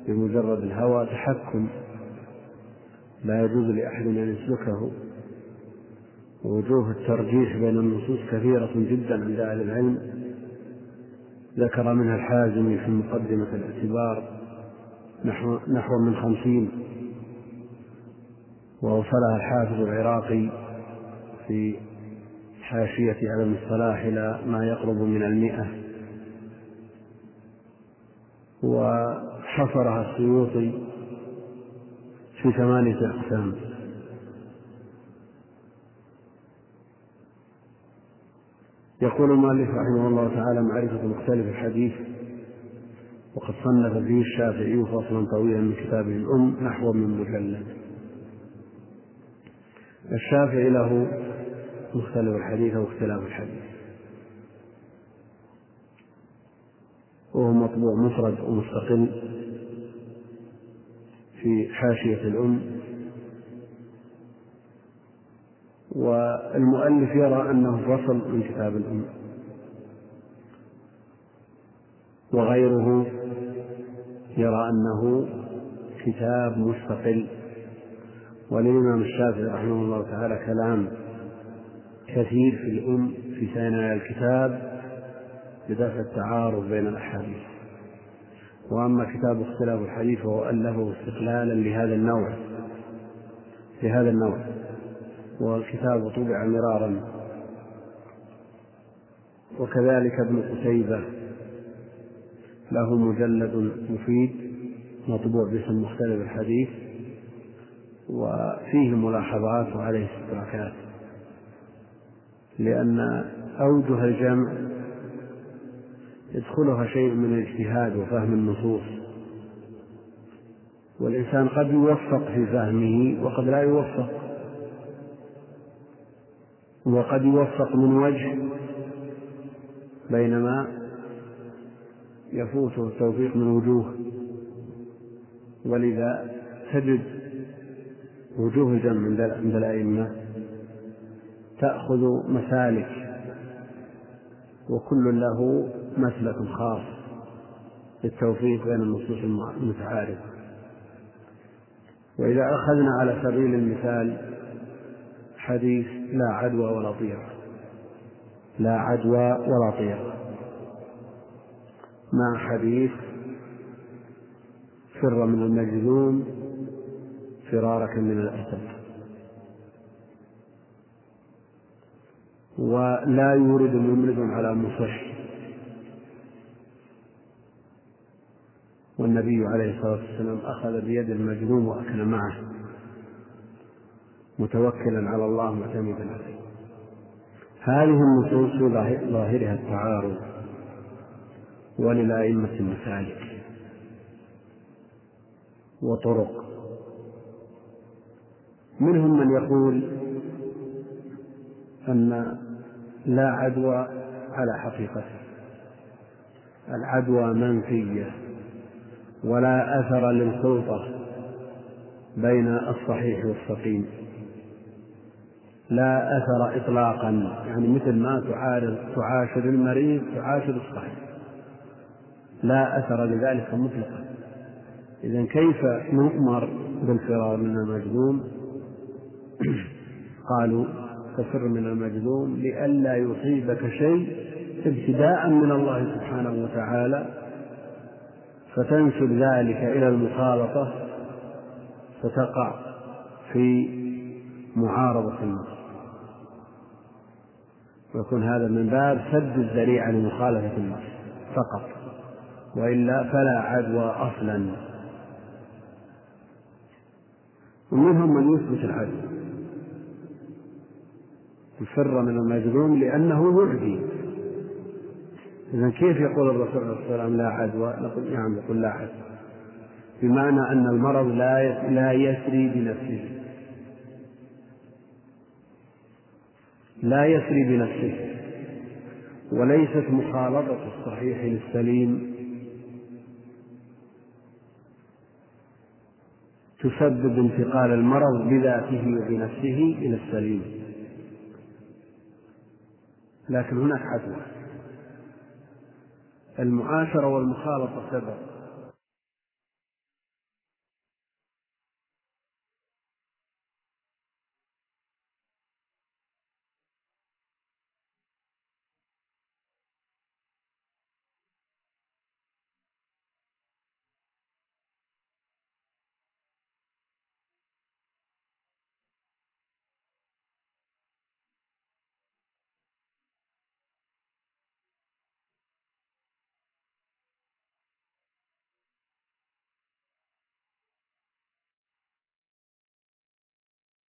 بمجرد الهوى تحكم. لا يجوز لأحد أن يسلكه. ووجوه الترجيح بين النصوص كثيرة جدا عند أهل العلم. ذكر منها الحازمي في مقدمة الاعتبار نحو, نحو من خمسين وأوصلها الحافظ العراقي في حاشية علم الصلاح إلى ما يقرب من المئة. وحصرها السيوطي في ثمانية أقسام. يقول المؤلف رحمه الله تعالى معرفة مختلف الحديث وقد صنف فيه الشافعي فصلا طويلا من كتابه الأم نحو من مجلد. الشافعي له مختلف الحديث أو اختلاف الحديث. وهو مطبوع مفرد ومستقل في حاشية الأم والمؤلف يرى أنه فصل من كتاب الأم وغيره يرى أنه كتاب مستقل. وللإمام الشافعي رحمه الله تعالى كلام كثير في الأم في ثنايا الكتاب لدفع التعارض بين الأحاديث. وأما كتاب اختلاف الحديث فهو ألفه استقلالا لهذا النوع لهذا النوع. والكتاب طبع مرارا. وكذلك ابن قتيبة له مجلد مفيد مطبوع باسم مختلف الحديث وفيه ملاحظات وعليه استدراكات لأن أوجه الجمع يدخلها شيء من الاجتهاد وفهم النصوص. والإنسان قد يوفق في فهمه وقد لا يوفق. وقد يوفق من وجه بينما يفوته التوفيق من وجوه. ولذا تجد وجوه الجمع عند الأئمة تأخذ مسالك وكل له مسلك خاص للتوفيق بين النصوص المتعارفة وإذا أخذنا على سبيل المثال حديث لا عدوى ولا طيرة لا عدوى ولا طيرة مع حديث فر من المجذوم فرارك من الأسد. ولا يورد ممرض على مصح. والنبي عليه الصلاة والسلام أخذ بيد المجنون وأكل معه. متوكلا على الله معتمدا عليه. هذه النصوص ظاهرها التعارض وللأئمة المسالك وطرق. منهم من يقول أن لا عدوى على حقيقته. العدوى منفية ولا أثر للخلطة بين الصحيح والسقيم. لا أثر إطلاقا. يعني مثل ما تعارض تعاشر المريض تعاشر الصحيح. لا أثر لذلك مطلقا. إذا كيف نؤمر بالفرار من المجنون؟ قالوا تفر من المجذوم لئلا يصيبك شيء ابتداء من الله سبحانه وتعالى فتنسب ذلك إلى المخالطة فتقع في معارضة النص ويكون هذا من باب سد الذريعة لمخالفة النص فقط. وإلا فلا عدوى أصلا. ومنهم من يثبت العدوى يفر من المجذوم لأنه يعدي. إذا كيف يقول الرسول عليه والسلام لا عدوى؟ نقول نعم يقول لا عدوى. بمعنى أن المرض لا لا يسري بنفسه. لا يسري بنفسه وليست مخالطة الصحيح للسليم. تسبب انتقال المرض بذاته وبنفسه إلى السليم. لكن هناك عدوى. المعاشرة والمخالطة سبب.